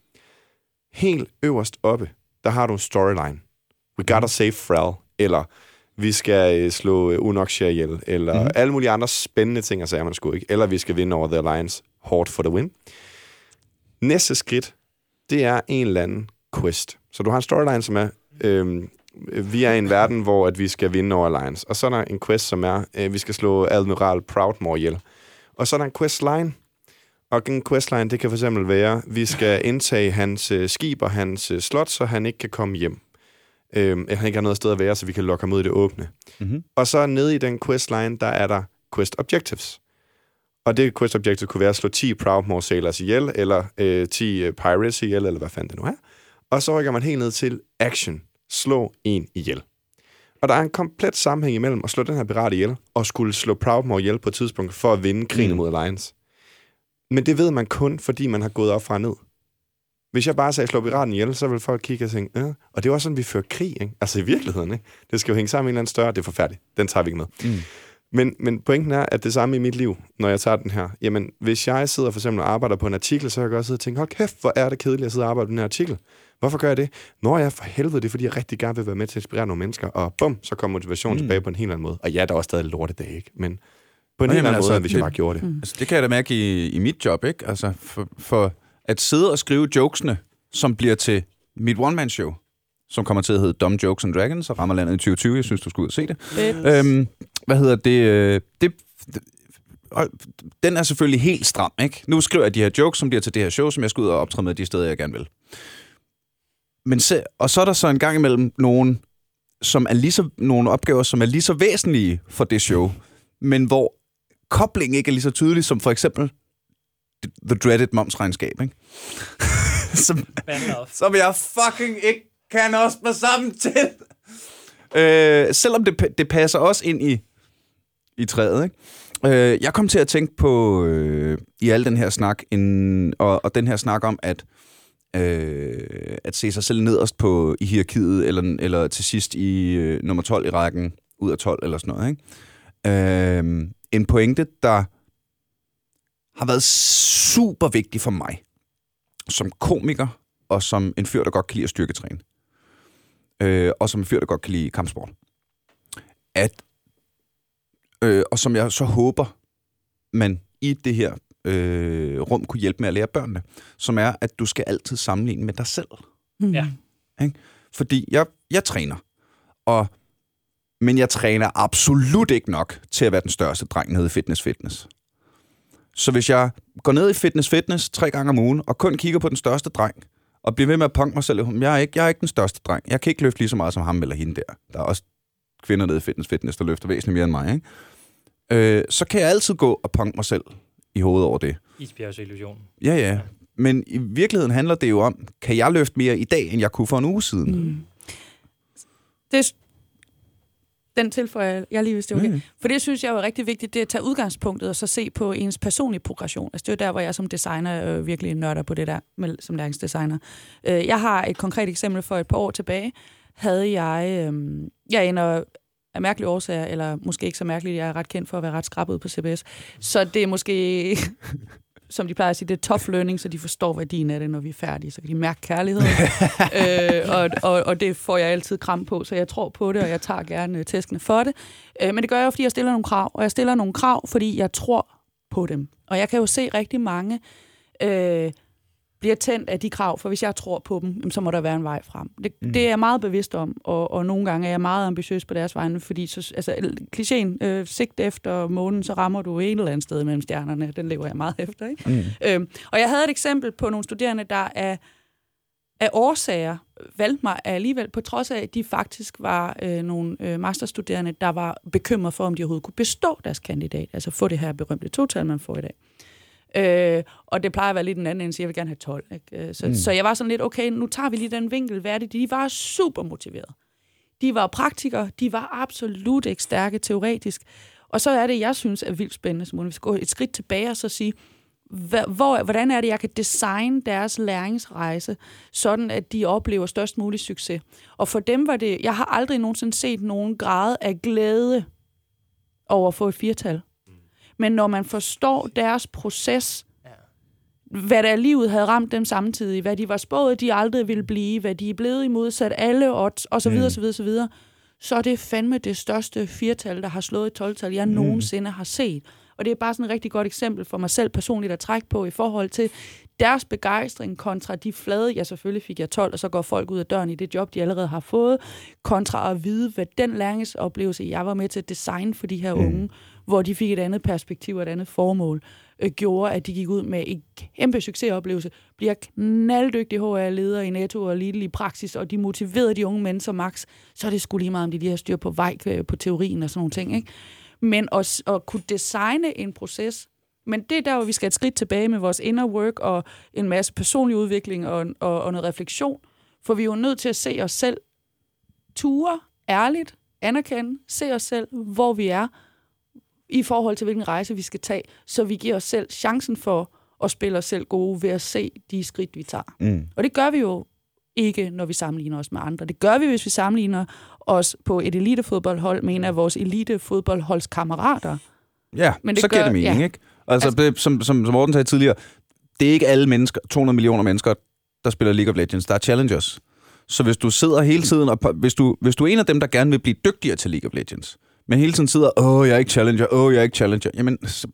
Helt øverst oppe, der har du en storyline. We gotta save Thrall, eller vi skal øh, slå øh, Unoxia ihjel, eller
Mhm.
mm. alle mulige andre spændende ting, og sager man sgu ikke. Eller vi skal vinde over The Alliance, hårdt for the win. Næste skridt, det er en eller anden quest. Så du har en storyline, som er, øhm, vi er i en verden, hvor at vi skal vinde over Alliance. Og så er der en quest, som er, øh, vi skal slå Admiral Proudmore ihjel. Og så er der en questline, og en questline, det kan for eksempel være, vi skal indtage hans øh, skib og hans øh, slot, så han ikke kan komme hjem. Øhm, eller han ikke har noget sted at være, så vi kan lokke ham ud i det åbne.
Mm-hmm.
Og så nede i den questline, der er der quest objectives. Og det quest objective kunne være at slå 10 Proudmore sailors ihjel, eller øh, 10 øh, pirates ihjel, eller hvad fanden det nu er. Og så rykker man helt ned til action. Slå en ihjel. Og der er en komplet sammenhæng imellem at slå den her pirat ihjel, og skulle slå Proudmore ihjel på et tidspunkt for at vinde krigen
Mm.
mod Alliance. Men det ved man kun, fordi man har gået op fra ned. Hvis jeg bare sagde, slå piraten ihjel, så vil folk kigge og tænke, øh. og det var sådan, vi fører krig, ikke? Altså i virkeligheden, ikke? Det skal jo hænge sammen med en eller anden større, det er forfærdeligt. Den tager vi ikke med.
Mm.
Men, men pointen er, at det samme i mit liv, når jeg tager den her. Jamen, hvis jeg sidder for eksempel og arbejder på en artikel, så kan jeg godt sidde og tænke, hold kæft, hvor er det kedeligt at sidde og arbejde på den her artikel. Hvorfor gør jeg det? Når jeg for helvede, det er, fordi jeg rigtig gerne vil være med til at inspirere nogle mennesker, og bum, så kommer motivationen
Mm.
tilbage på en helt anden måde. Og ja, der er også stadig lortedag, ikke? Men på en
Nå,
helt anden
altså,
måde, hvis jeg
det-
bare gjorde det.
Mm.
Altså, det kan jeg da mærke i, i mit job, ikke? Altså, for, for at sidde og skrive jokesene, som bliver til mit one-man-show, som kommer til at hedde Dumb Jokes and Dragons, og rammer landet i 2020. Jeg synes, du skulle ud og se det.
Fedt.
Øhm, hvad hedder det? øh, det, det den er selvfølgelig helt stram, ikke? Nu skriver jeg de her jokes, som bliver til det her show, som jeg skal ud og optræde med de steder, jeg gerne vil. Men se, og så er der så en gang imellem nogen, som er lige så, nogle opgaver, som er lige så væsentlige for det show, men hvor koblingen ikke er lige så tydelig, som for eksempel The Dreaded Momsregnskab, ikke? (laughs) som, som jeg fucking ikke kan også på sammen til. Øh, selvom det, det passer også ind i, i træet, ikke? Øh, jeg kom til at tænke på, øh, i al den her snak, en, og, og den her snak om, at, øh, at se sig selv nederst på, i hierarkiet, eller, eller til sidst i øh, nummer 12 i rækken, ud af 12 eller sådan noget. Ikke? Øh, en pointe, der har været super vigtig for mig, som komiker, og som en fyr, der godt kan lide at styrketræne, øh, og som en fyr, der godt kan lide kampsport. At, øh, og som jeg så håber, man i det her øh, rum kunne hjælpe med at lære børnene, som er, at du skal altid sammenligne med dig selv.
Mm.
Ja.
Fordi jeg, jeg træner, og, men jeg træner absolut ikke nok til at være den største dreng nede i Fitness Fitness. Så hvis jeg går ned i Fitness Fitness tre gange om ugen, og kun kigger på den største dreng, og bliver ved med at punke mig selv, jeg er, ikke, jeg er ikke den største dreng. Jeg kan ikke løfte lige så meget som ham eller hende der. Der er også kvinder nede i Fitness Fitness, der løfter væsentligt mere end mig. Ikke? øh, så kan jeg altid gå og punke mig selv i hovedet over det.
Isbjergsillusionen.
Ja, ja. Men i virkeligheden handler det jo om, kan jeg løfte mere i dag, end jeg kunne for en uge siden?
Mm. Det, den tilføjer jeg, lige, hvis det er okay.
Mm.
For det synes jeg jo er rigtig vigtigt, det er at tage udgangspunktet og så se på ens personlige progression. Altså det er jo der, hvor jeg som designer øh, virkelig nørder på det der, med, som læringsdesigner. Øh, jeg har et konkret eksempel for et par år tilbage. Havde jeg, øh, jeg ender af mærkelige årsager, eller måske ikke så mærkeligt, jeg er ret kendt for at være ret skrabet på CBS. Så det er måske (laughs) som de plejer at sige, det er tough learning, så de forstår værdien af det, når vi er færdige. Så kan de mærke kærligheden. (laughs) øh, og, og, og det får jeg altid kram på, så jeg tror på det, og jeg tager gerne tæskene for det. Øh, men det gør jeg jo, fordi jeg stiller nogle krav. Og jeg stiller nogle krav, fordi jeg tror på dem. Og jeg kan jo se rigtig mange øh, bliver tændt af de krav, for hvis jeg tror på dem, så må der være en vej frem. Det, mm. det er jeg meget bevidst om, og, og nogle gange er jeg meget ambitiøs på deres vegne, fordi så, altså, klichéen, øh, sigt efter månen, så rammer du et eller andet sted mellem stjernerne. Den lever jeg meget efter. Ikke? Mm. Øhm, og jeg havde et eksempel på nogle studerende, der er af årsager valgte mig alligevel, på trods af, at de faktisk var øh, nogle øh, masterstuderende, der var bekymret for, om de overhovedet kunne bestå deres kandidat, altså få det her berømte total, man får i dag. Øh, og det plejer at være lidt den anden end, så jeg vil gerne have 12. Ikke? Øh, så, mm. så jeg var sådan lidt, okay, nu tager vi lige den vinkel. Hvad er det? De var super motiveret. De var praktikere, de var absolut ikke stærke teoretisk. Og så er det, jeg synes er vildt spændende, så må vi skal gå et skridt tilbage og så sige, hvor, hvordan er det, jeg kan designe deres læringsrejse, sådan at de oplever størst mulig succes. Og for dem var det, jeg har aldrig nogensinde set nogen grad af glæde over at få et firtal. Men når man forstår deres proces, hvad der livet havde ramt dem samtidig, hvad de var spået, de aldrig ville blive, hvad de er blevet i modsat alle odds, og så videre, mm. så videre, så videre, så er det fandme det største firtal, der har slået et 12-tal, jeg mm. nogensinde har set. Og det er bare sådan et rigtig godt eksempel for mig selv personligt at trække på i forhold til deres begejstring kontra de flade, ja selvfølgelig fik jeg 12, og så går folk ud af døren i det job, de allerede har fået, kontra at vide, hvad den læringsoplevelse, jeg var med til at designe for de her mm hvor de fik et andet perspektiv og et andet formål, øh, gjorde, at de gik ud med en kæmpe succesoplevelse, bliver knalddygtige HR-ledere i NATO og Lidl i praksis, og de motiverede de unge mennesker max, så er det skulle lige meget, om de lige har styr på vej øh, på teorien og sådan nogle ting. Ikke? Men at, at kunne designe en proces, men det er der, hvor vi skal et skridt tilbage med vores inner work og en masse personlig udvikling og, og, og noget refleksion. For vi er jo nødt til at se os selv ture, ærligt, anerkende, se os selv, hvor vi er, i forhold til, hvilken rejse vi skal tage, så vi giver os selv chancen for at spille os selv gode ved at se de skridt, vi tager. Mm. Og det gør vi jo ikke, når vi sammenligner os med andre. Det gør vi, hvis vi sammenligner os på et elitefodboldhold med en af vores elitefodboldholdskammerater.
Ja, Men det så gør, giver det mening, ja. ikke? Altså, altså det, som, som, som Morten sagde tidligere, det er ikke alle mennesker, 200 millioner mennesker, der spiller League of Legends. Der er challengers. Så hvis du sidder hele tiden, og hvis du, hvis du er en af dem, der gerne vil blive dygtigere til League of Legends, men hele tiden sidder, åh, jeg er ikke challenger, åh, jeg er ikke challenger, jamen, så,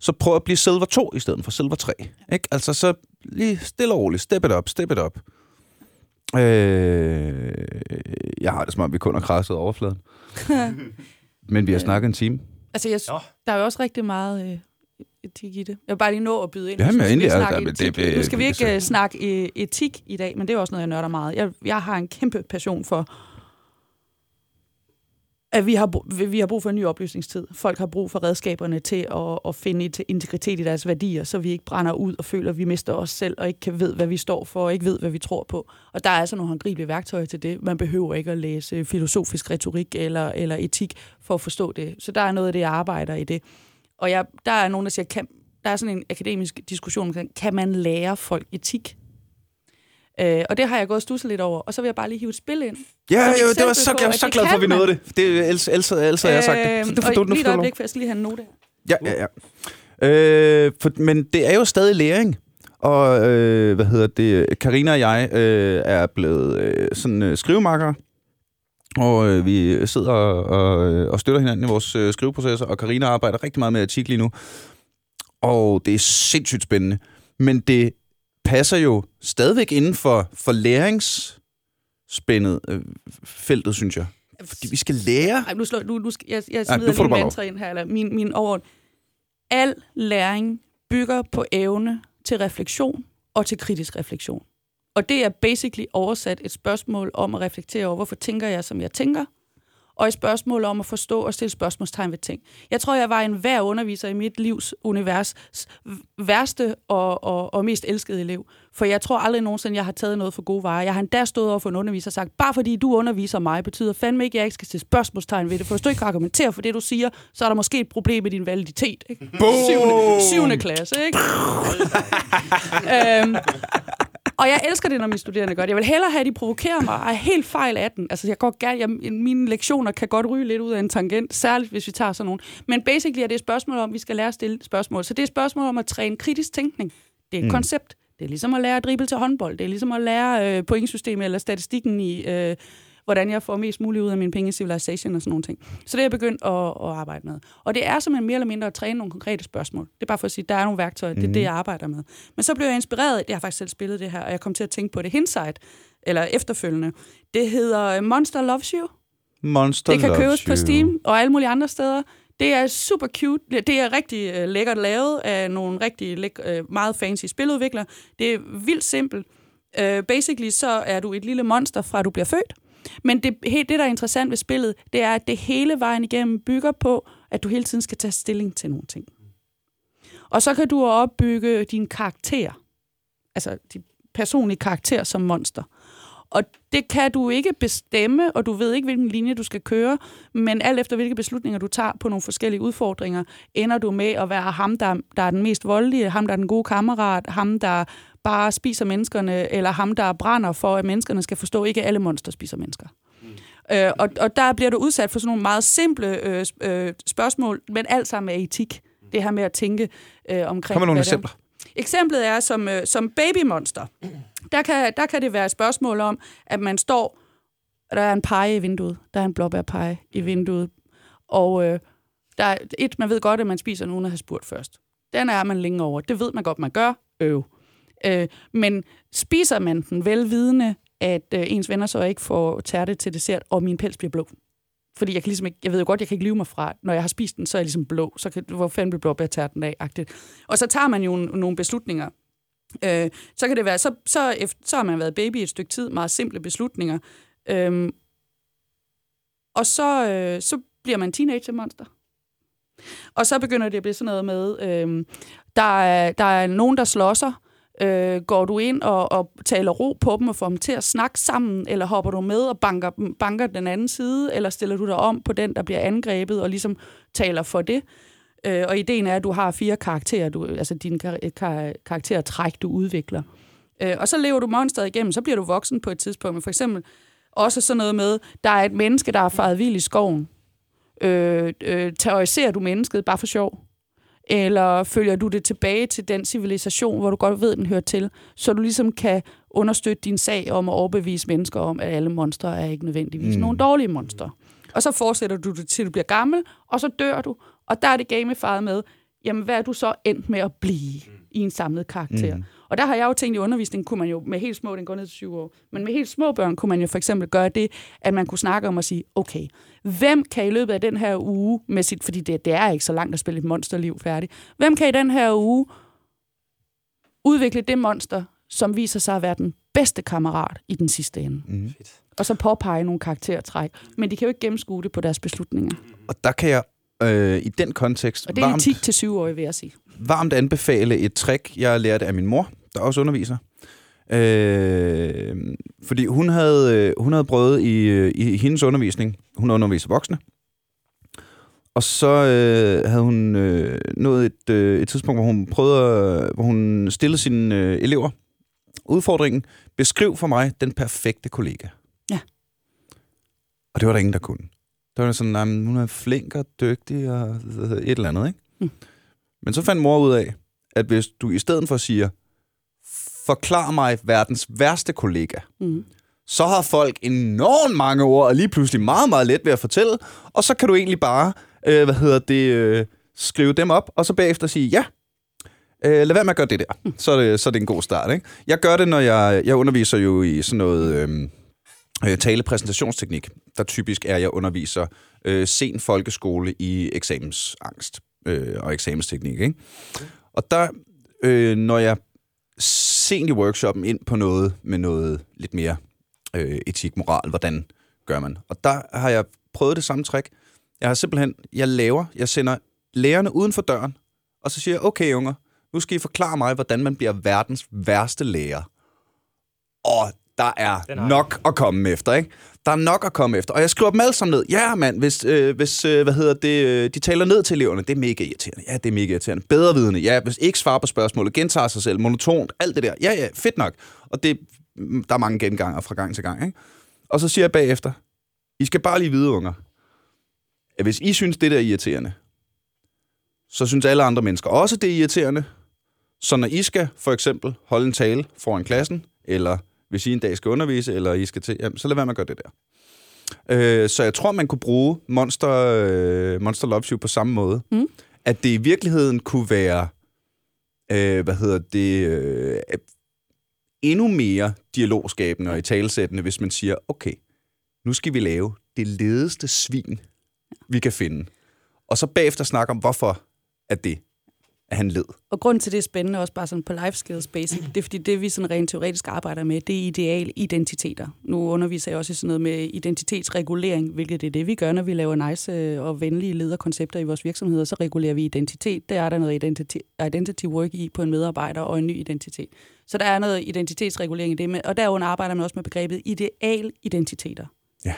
så prøv at blive silver 2 i stedet for silver 3. Ikke? Altså, så lige stille og roligt, step it up, step it up. Øh, jeg har det som om, vi kun har krasset overfladen. (laughs) men vi har snakket en time.
Altså, jeg, der er jo også rigtig meget... Øh etik i det. Jeg vil bare lige nå at byde ind.
Jamen, endelig
er det. det, det nu skal vi ikke uh, snakke etik i dag, men det er også noget, jeg nørder meget. Jeg, jeg har en kæmpe passion for at vi har, vi har brug for en ny oplysningstid. Folk har brug for redskaberne til at, at finde integritet i deres værdier, så vi ikke brænder ud og føler, at vi mister os selv, og ikke kan ved, hvad vi står for, og ikke ved, hvad vi tror på. Og der er altså nogle håndgribelige værktøjer til det. Man behøver ikke at læse filosofisk retorik eller, eller etik for at forstå det. Så der er noget af det, jeg arbejder i det. Og jeg, der er nogen, der siger, kan, der er sådan en akademisk diskussion, kan man lære folk etik? Øh, og det har jeg gået og stusset lidt over. Og så vil jeg bare lige hive et spil ind.
Ja, jo, det var så, jeg var så glad for, at vi nåede det. Det er Elsa, Elsa, Elsa øh, jeg sagt det. Så det
får du, nu lige et øjeblik, for jeg skal lige have en note
Ja, ja, ja. Øh, for, men det er jo stadig læring. Og øh, hvad hedder det? Karina og jeg øh, er blevet øh, sådan øh, skrivemarkere. Og øh, vi sidder og, og, og støtter hinanden i vores øh, skriveprocesser, og Karina arbejder rigtig meget med etik lige nu. Og det er sindssygt spændende. Men det passer jo stadigvæk inden for, for læringsspændet øh, feltet, synes jeg. Fordi vi skal lære.
Ej, nu, slår, nu, nu skal, jeg, jeg smider Ej, lige en mantra ind her, eller min, min overord. Al læring bygger på evne til refleksion og til kritisk refleksion. Og det er basically oversat et spørgsmål om at reflektere over, hvorfor tænker jeg, som jeg tænker, og et spørgsmål om at forstå og stille spørgsmålstegn ved ting. Jeg tror, jeg var en hver underviser i mit livs univers værste og, og, og mest elskede elev. For jeg tror aldrig nogensinde, jeg har taget noget for gode varer. Jeg har endda stået over for en underviser og sagt, bare fordi du underviser mig, betyder fandme ikke, at jeg ikke skal stille spørgsmålstegn ved det. For hvis du ikke kan argumentere for det, du siger, så er der måske et problem med din validitet. Ikke? Syvende, syvende klasse, ikke? øhm, og jeg elsker det, når mine studerende gør det. Jeg vil hellere have, at de provokerer mig og er helt fejl af den. Altså, jeg går gerne, jeg, mine lektioner kan godt ryge lidt ud af en tangent, særligt hvis vi tager sådan nogle. Men basically er det et spørgsmål om, at vi skal lære at stille spørgsmål. Så det er et spørgsmål om at træne kritisk tænkning. Det er et mm. koncept. Det er ligesom at lære at drible til håndbold. Det er ligesom at lære øh, pointsystemet eller statistikken i, øh, hvordan jeg får mest muligt ud af mine penge i Civilization og sådan nogle ting. Så det er jeg begyndt at, at arbejde med. Og det er simpelthen mere eller mindre at træne nogle konkrete spørgsmål. Det er bare for at sige, at der er nogle værktøjer. Det er mm. det, jeg arbejder med. Men så blev jeg inspireret. Jeg har faktisk selv spillet det her, og jeg kom til at tænke på det hindsight, eller efterfølgende. Det hedder Monster Loves You.
Monster
Det kan
loves
købes
you.
på Steam og alle mulige andre steder. Det er super cute. Det er rigtig uh, lækkert lavet af nogle rigtig læk- uh, meget fancy spiludviklere. Det er vildt simpelt. Uh, basically så er du et lille monster fra du bliver født. Men det, det, der er interessant ved spillet, det er, at det hele vejen igennem bygger på, at du hele tiden skal tage stilling til nogle ting. Og så kan du opbygge din karakter. Altså din personlige karakter som monster. Og det kan du ikke bestemme, og du ved ikke, hvilken linje du skal køre, men alt efter hvilke beslutninger du tager på nogle forskellige udfordringer, ender du med at være ham, der, der er den mest voldelige, ham, der er den gode kammerat, ham, der bare spiser menneskerne, eller ham, der brænder for, at menneskerne skal forstå, ikke alle monster spiser mennesker. Mm. Øh, og, og der bliver du udsat for sådan nogle meget simple øh, øh, spørgsmål, men alt sammen er etik. Det her med at tænke øh, omkring...
Kom med nogle
er.
eksempler.
Eksemplet er som, øh, som babymonster. Der kan, der kan det være et spørgsmål om, at man står, der er en pege i vinduet. Der er en blåbærpege i vinduet. Og øh, der er et, man ved godt, at man spiser nogen, der har spurgt først. Den er man længe over. Det ved man godt, man gør. Øv. Øh, Øh, men spiser man den velvidende, at øh, ens venner så ikke får tærte til dessert, og min pels bliver blå? Fordi jeg, kan ligesom ikke, jeg ved jo godt, jeg kan ikke lyve mig fra, når jeg har spist den, så er jeg ligesom blå. Så kan, hvor fanden bliver blåbærtærten af? -agtigt. Og så tager man jo nogle beslutninger. Øh, så kan det være, så, så, efter, så har man været baby et stykke tid, meget simple beslutninger. Øh, og så, øh, så bliver man teenage-monster. Og så begynder det at blive sådan noget med, øh, der, er, der er nogen, der slåsser, sig, Øh, går du ind og, og taler ro på dem og får dem til at snakke sammen, eller hopper du med og banker, banker den anden side, eller stiller du dig om på den, der bliver angrebet, og ligesom taler for det? Øh, og ideen er, at du har fire karakterer, du, altså dine kar- kar- karaktertræk, du udvikler. Øh, og så lever du monsteret igennem, så bliver du voksen på et tidspunkt. Men for eksempel også sådan noget med, der er et menneske, der er faret vild i skoven. Øh, øh, terroriserer du mennesket bare for sjov? Eller følger du det tilbage til den civilisation, hvor du godt ved, den hører til, så du ligesom kan understøtte din sag om at overbevise mennesker om, at alle monstre er ikke nødvendigvis mm. nogle dårlige monstre. Og så fortsætter du det, til du bliver gammel, og så dør du. Og der er det gamified med, jamen hvad er du så endt med at blive i en samlet karakter? Mm. Og der har jeg jo tænkt i undervisningen, kunne man jo med helt små, den går ned til 20 år, men med helt små børn kunne man jo for eksempel gøre det, at man kunne snakke om at sige, okay, hvem kan i løbet af den her uge, med sit, fordi det, det er ikke så langt at spille et monsterliv færdigt, hvem kan i den her uge udvikle det monster, som viser sig at være den bedste kammerat i den sidste ende?
Mm.
Og så påpege nogle karaktertræk. Men de kan jo ikke gennemskue det på deres beslutninger.
Og der kan jeg øh, i den kontekst
Og det er
varmt,
10 til 7 år, vil jeg sige.
varmt anbefale et trick, jeg lærte af min mor, der også underviser. Øh, fordi hun havde, øh, hun havde prøvet i, øh, i hendes undervisning, hun underviser voksne, og så øh, havde hun øh, nået et, øh, et tidspunkt, hvor hun prøvede, at- hvor hun stillede sine øh, elever udfordringen, beskriv for mig den perfekte kollega.
Ja.
Og det var der ingen, der kunne. Der var sådan, nej, hun er flink og dygtig og et eller andet, ikke?
Mm.
Men så fandt mor ud af, at hvis du i stedet for siger, forklar mig verdens værste kollega,
Mm.
så har folk enormt mange ord, og lige pludselig meget, meget let ved at fortælle, og så kan du egentlig bare, øh, hvad hedder det, øh, skrive dem op, og så bagefter sige, ja, øh, lad være med at gøre det der. Så er det, så er det en god start, ikke? Jeg gør det, når jeg, jeg underviser jo i sådan noget øh, øh, talepræsentationsteknik, der typisk er, at jeg underviser øh, sen folkeskole i eksamensangst øh, og eksamensteknik, ikke? Og der, øh, når jeg sent i workshoppen ind på noget med noget lidt mere øh, etik, moral, hvordan gør man. Og der har jeg prøvet det samme trick. Jeg har simpelthen, jeg laver, jeg sender lærerne uden for døren, og så siger jeg, okay unger, nu skal I forklare mig, hvordan man bliver verdens værste lærer. Og der er nok at komme efter, ikke? Der er nok at komme efter. Og jeg skriver dem alle sammen ned. Ja, mand, hvis, øh, hvis øh, hvad hedder det, øh, de taler ned til eleverne, det er mega irriterende. Ja, det er mega irriterende. Bedre vidende. Ja, hvis ikke svarer på spørgsmålet, gentager sig selv, monotont, alt det der. Ja, ja, fedt nok. Og det, mm, der er mange genganger fra gang til gang, ikke? Og så siger jeg bagefter, I skal bare lige vide, unger, at hvis I synes, det der er irriterende, så synes alle andre mennesker også, det er irriterende. Så når I skal for eksempel holde en tale foran klassen, eller hvis I en dag skal undervise, eller I skal til, jamen, så lad være med at gøre det der. Øh, så jeg tror, man kunne bruge Monster, øh, Monster Loves You på samme måde.
Mm.
At det i virkeligheden kunne være, øh, hvad hedder det, øh, endnu mere dialogskabende og i talesættende, hvis man siger, okay, nu skal vi lave det ledeste svin, vi kan finde. Og så bagefter snakke om, hvorfor er det, at han led.
Og grunden til, det er spændende, også bare sådan på life skills basic, det er fordi, det vi sådan rent teoretisk arbejder med, det er ideal identiteter. Nu underviser jeg også i sådan noget med identitetsregulering, hvilket det er det, vi gør, når vi laver nice øh, og venlige lederkoncepter i vores virksomheder, så regulerer vi identitet. Der er der noget identity, identity work i på en medarbejder og en ny identitet. Så der er noget identitetsregulering i det, med, og derunder arbejder man også med begrebet ideal identiteter.
Ja.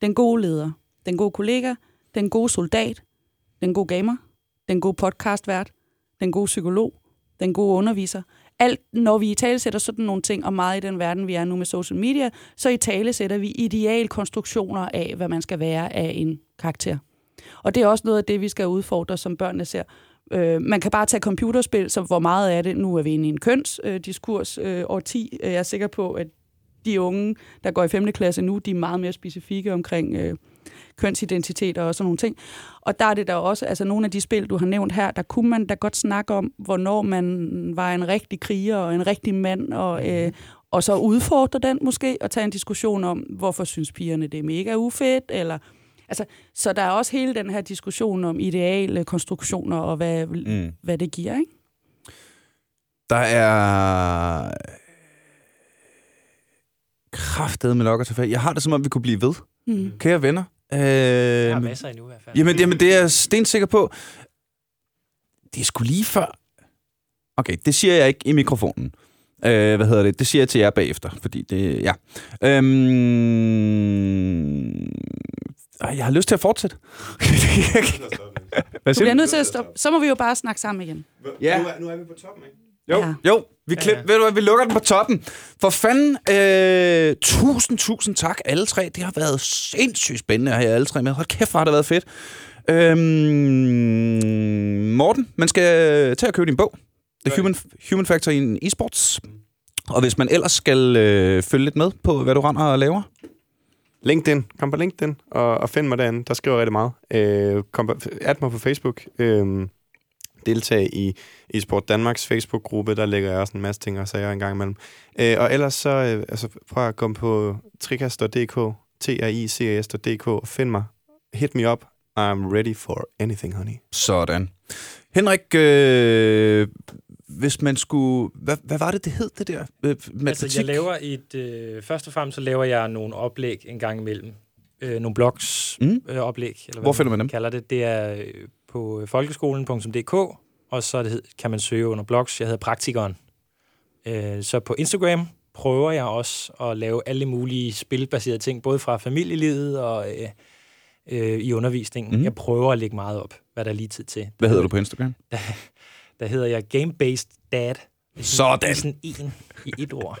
Den gode leder, den gode kollega, den gode soldat, den gode gamer, den gode podcastvært, den gode psykolog, den gode underviser. Alt, når vi i tale sætter sådan nogle ting, og meget i den verden, vi er nu med social media, så i tale sætter vi idealkonstruktioner af, hvad man skal være af en karakter. Og det er også noget af det, vi skal udfordre, som børnene ser. Øh, man kan bare tage computerspil, så hvor meget er det? Nu er vi inde i en kønsdiskurs øh, år 10. Jeg er sikker på, at de unge, der går i 5. klasse nu, de er meget mere specifikke omkring øh, kønsidentitet og sådan nogle ting. Og der er det der også, altså nogle af de spil, du har nævnt her, der kunne man da godt snakke om, hvornår man var en rigtig kriger og en rigtig mand, og, øh, og så udfordre den måske, og tage en diskussion om, hvorfor synes pigerne, det er mega ufedt, eller... Altså, så der er også hele den her diskussion om ideale konstruktioner, og hvad, mm. hvad det giver, ikke?
Der er kraftet med nok at tage fat. Jeg har det som om, vi kunne blive ved.
Mm.
Kære venner. Øh,
Der er masser endnu i hvert fald.
Jamen, jamen, det er jeg stensikker på. Det er sgu lige før. Okay, det siger jeg ikke i mikrofonen. Øh, hvad hedder det? Det siger jeg til jer bagefter, fordi det... Ja. Øhm, jeg har lyst til at fortsætte. Hvad
Du
siger
bliver
du?
nødt til at stoppe. Så må vi jo bare snakke sammen igen.
Ja.
Nu, er, nu er vi på toppen, ikke?
Jo,
Ja.
jo. Vi, klip,
Ja.
Ved du hvad, vi lukker den på toppen. For fanden, øh, tusind, tusind tak alle tre. Det har været sindssygt spændende at have jer alle tre med. Hold kæft, hvor har det været fedt. Øhm, Morten, man skal tage og købe din bog. The Human, Human Factor in Esports. Og hvis man ellers skal øh, følge lidt med på, hvad du render og laver.
LinkedIn. Kom på LinkedIn og, og find mig derinde. Der skriver jeg rigtig meget. Øh, kom på, add mig på Facebook. Øh, deltag i eSport Danmarks Facebook-gruppe. Der lægger jeg også en masse ting og sager en gang imellem. Øh, og ellers så øh, altså, prøv at komme på tricas.dk, t-r-i-c-a-s.dk og find mig. Hit me up. I'm ready for anything, honey.
Sådan. Henrik, øh, hvis man skulle... Hvad, hvad var det, det hed, det der? Øh, matematik?
Altså, jeg laver et... Øh, først og fremmest så laver jeg nogle oplæg en gang imellem. Øh, nogle blogs
Mm.
øh, oplæg, eller hvad
Hvor finder man dem?
kalder det. Det er øh, på folkeskolen.dk, og så det, kan man søge under blogs. Jeg hedder Praktikeren. Øh, så på Instagram prøver jeg også at lave alle mulige spilbaserede ting, både fra familielivet og øh, øh, i undervisningen. Mm. Jeg prøver at lægge meget op, hvad der er lige tid til.
Hvad hedder du på Instagram? (laughs)
Der hedder jeg Game-Based Dad. Det
Sådan.
Det er sådan en i et ord.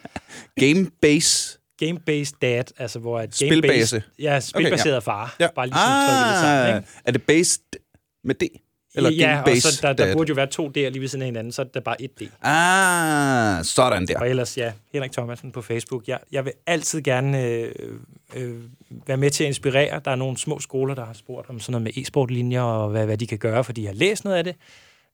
(laughs)
Game Base.
Game-based dad, altså hvor et
Spilbase.
game-based- Ja, spilbaseret okay, ja. far.
Ja.
Bare lige sådan trykke det sammen, ikke?
Er det based med D? Eller
ja,
game
og så der, der
dad?
burde jo være to D'er lige ved siden af hinanden, så er der bare et D.
Ah, sådan der.
Og ellers, ja, Henrik Thomasen på Facebook. Jeg, jeg vil altid gerne øh, øh, være med til at inspirere. Der er nogle små skoler, der har spurgt om sådan noget med e-sportlinjer, og hvad, hvad de kan gøre, fordi jeg har læst noget af det.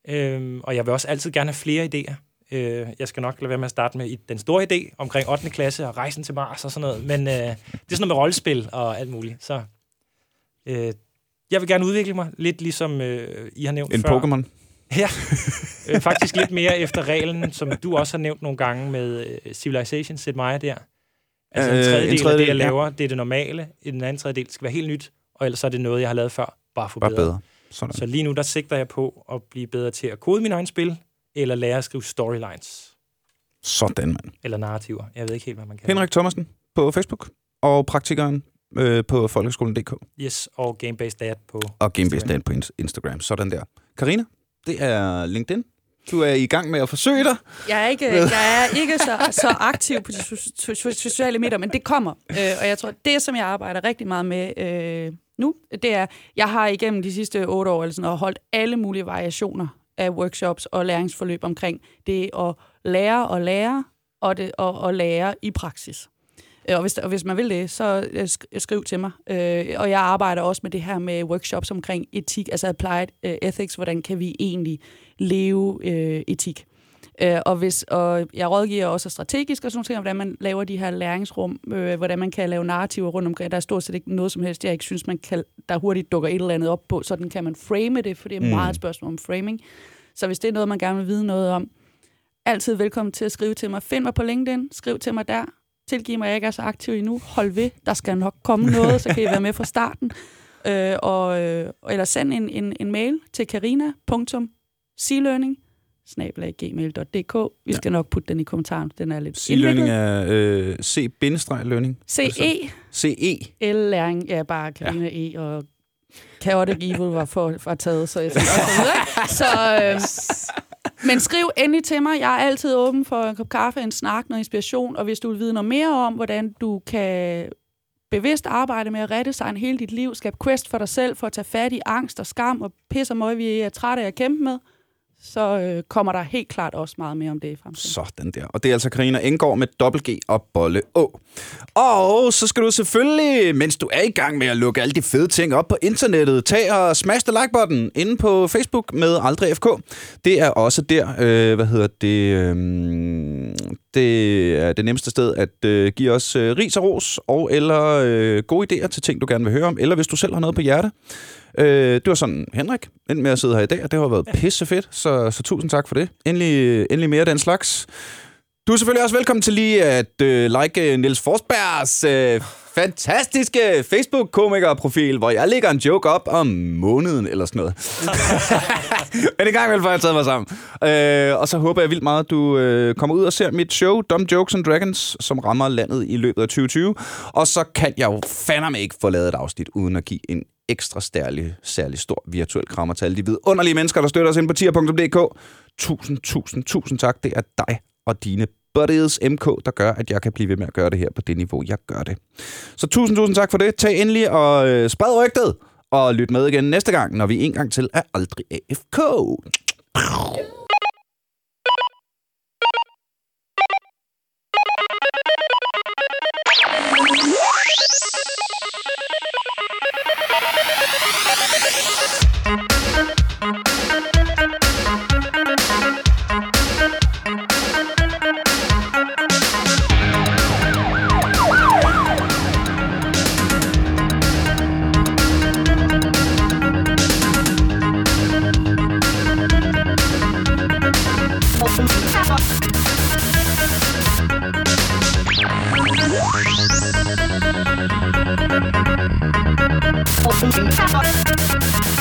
Øhm, og jeg vil også altid gerne have flere idéer. Øh, jeg skal nok lade være med at starte med den store idé omkring 8. klasse og rejsen til Mars og sådan noget. Men øh, det er sådan noget med rollespil og alt muligt. Så øh, jeg vil gerne udvikle mig lidt ligesom øh, I har nævnt
En
før.
Pokémon.
Ja, øh, faktisk lidt mere efter reglen, som du også har nævnt nogle gange med øh, Civilization, Sid Meier der. Altså en
Øh,
tredjedel,
en
en tredjedel af det, jeg
tredjedel, ja.
laver, det er det normale. I den anden tredjedel skal være helt nyt, og ellers er det noget, jeg har lavet før, bare for
Bare
bedre.
bedre. Sådan.
Så lige nu, der sigter jeg på at blive bedre til at kode mine egne spil, eller lære at skrive storylines,
Sådan, mand.
eller narrativer. Jeg ved ikke helt, hvad man kan.
Henrik Thomasen på Facebook, og praktikeren øh, på folkeskolen.dk,
Yes, og Gamebase Dad på...
og Gamebase. Dan på Ins- Instagram. Sådan der. Karina, det er LinkedIn. Du er i gang med at forsøge dig.
Jeg er ikke, jeg er ikke så, så aktiv på de so- so- so- sociale medier, men det kommer. Øh, og jeg tror, det, som jeg arbejder rigtig meget med øh, nu, det er, jeg har igennem de sidste otte år eller sådan, noget, holdt alle mulige variationer af workshops og læringsforløb omkring det at lære og lære, og det og, og lære i praksis. Øh, Og hvis, og hvis man vil det, så øh, sk- skriv til mig. Øh, og jeg arbejder også med det her med workshops omkring etik, altså applied øh, ethics. Hvordan kan vi egentlig leve øh, etik? Øh, og, hvis, og jeg rådgiver også strategisk og sådan om, hvordan man laver de her læringsrum, øh, hvordan man kan lave narrativer rundt omkring. Der er stort set ikke noget som helst, jeg ikke synes, man kan, der hurtigt dukker et eller andet op på. Sådan kan man frame det, for det er
Mm.
meget et spørgsmål om framing. Så hvis det er noget, man gerne vil vide noget om, altid velkommen til at skrive til mig. Find mig på LinkedIn, skriv til mig der. Tilgiv mig, at jeg ikke er så aktiv endnu. Hold ved, der skal nok komme noget, så kan I være med fra starten. (laughs) Øh, og, øh, eller send en, en, en mail til carina.clearning gmail.dk. Vi skal nok putte den i kommentaren. Den er lidt
C-learning er øh, C-learning.
CE,
CE.
L-læring, ja, bare Carina ja. E, og Chaotic Evil var for, for taget, så jeg skal også videre. (laughs) Så, øh, men skriv endelig til mig. Jeg er altid åben for en kop kaffe, en snak, noget inspiration, og hvis du vil vide noget mere om, hvordan du kan bevidst arbejde med at redesigne hele dit liv, skabe quest for dig selv, for at tage fat i angst og skam og pisse og møg, vi er trætte af at kæmpe med, så øh, kommer der helt klart også meget mere om det i fremtiden.
Sådan der. Og det er altså Karina Engård med dobbelt G og Bolle Å. Og så skal du selvfølgelig, mens du er i gang med at lukke alle de fede ting op på internettet, tag og smash the like-button inde på Facebook med Aldrig FK. Det er også der, øh, hvad hedder det, øh, det er det nemmeste sted at øh, give os øh, ris og ros, og eller øh, gode idéer til ting, du gerne vil høre om, eller hvis du selv har noget på hjerte. Øh, det var sådan, Henrik, endte med at sidde her i dag, og det har været pisse fedt, så, så tusind tak for det. Endelig, endelig mere af den slags. Du er selvfølgelig også velkommen til lige at øh, like Nils Niels Forsbergs øh, fantastiske Facebook-komiker-profil, hvor jeg lægger en joke op om måneden eller sådan noget. (laughs) Men i gang med, får jeg taget mig sammen. Øh, og så håber jeg vildt meget, at du øh, kommer ud og ser mit show, Dumb Jokes and Dragons, som rammer landet i løbet af 2020. Og så kan jeg jo fandme ikke få lavet et afsnit, uden at give en ekstra stærlig, særlig stor virtuel krammer til alle de vidunderlige mennesker, der støtter os ind på tier.dk. Tusind, tusind, tusind tak. Det er dig og dine buddies MK, der gør, at jeg kan blive ved med at gøre det her på det niveau, jeg gør det. Så tusind, tusind tak for det. Tag endelig og øh, spred rygtet, og lyt med igen næste gang, når vi en gang til er aldrig AFK.
Thank you.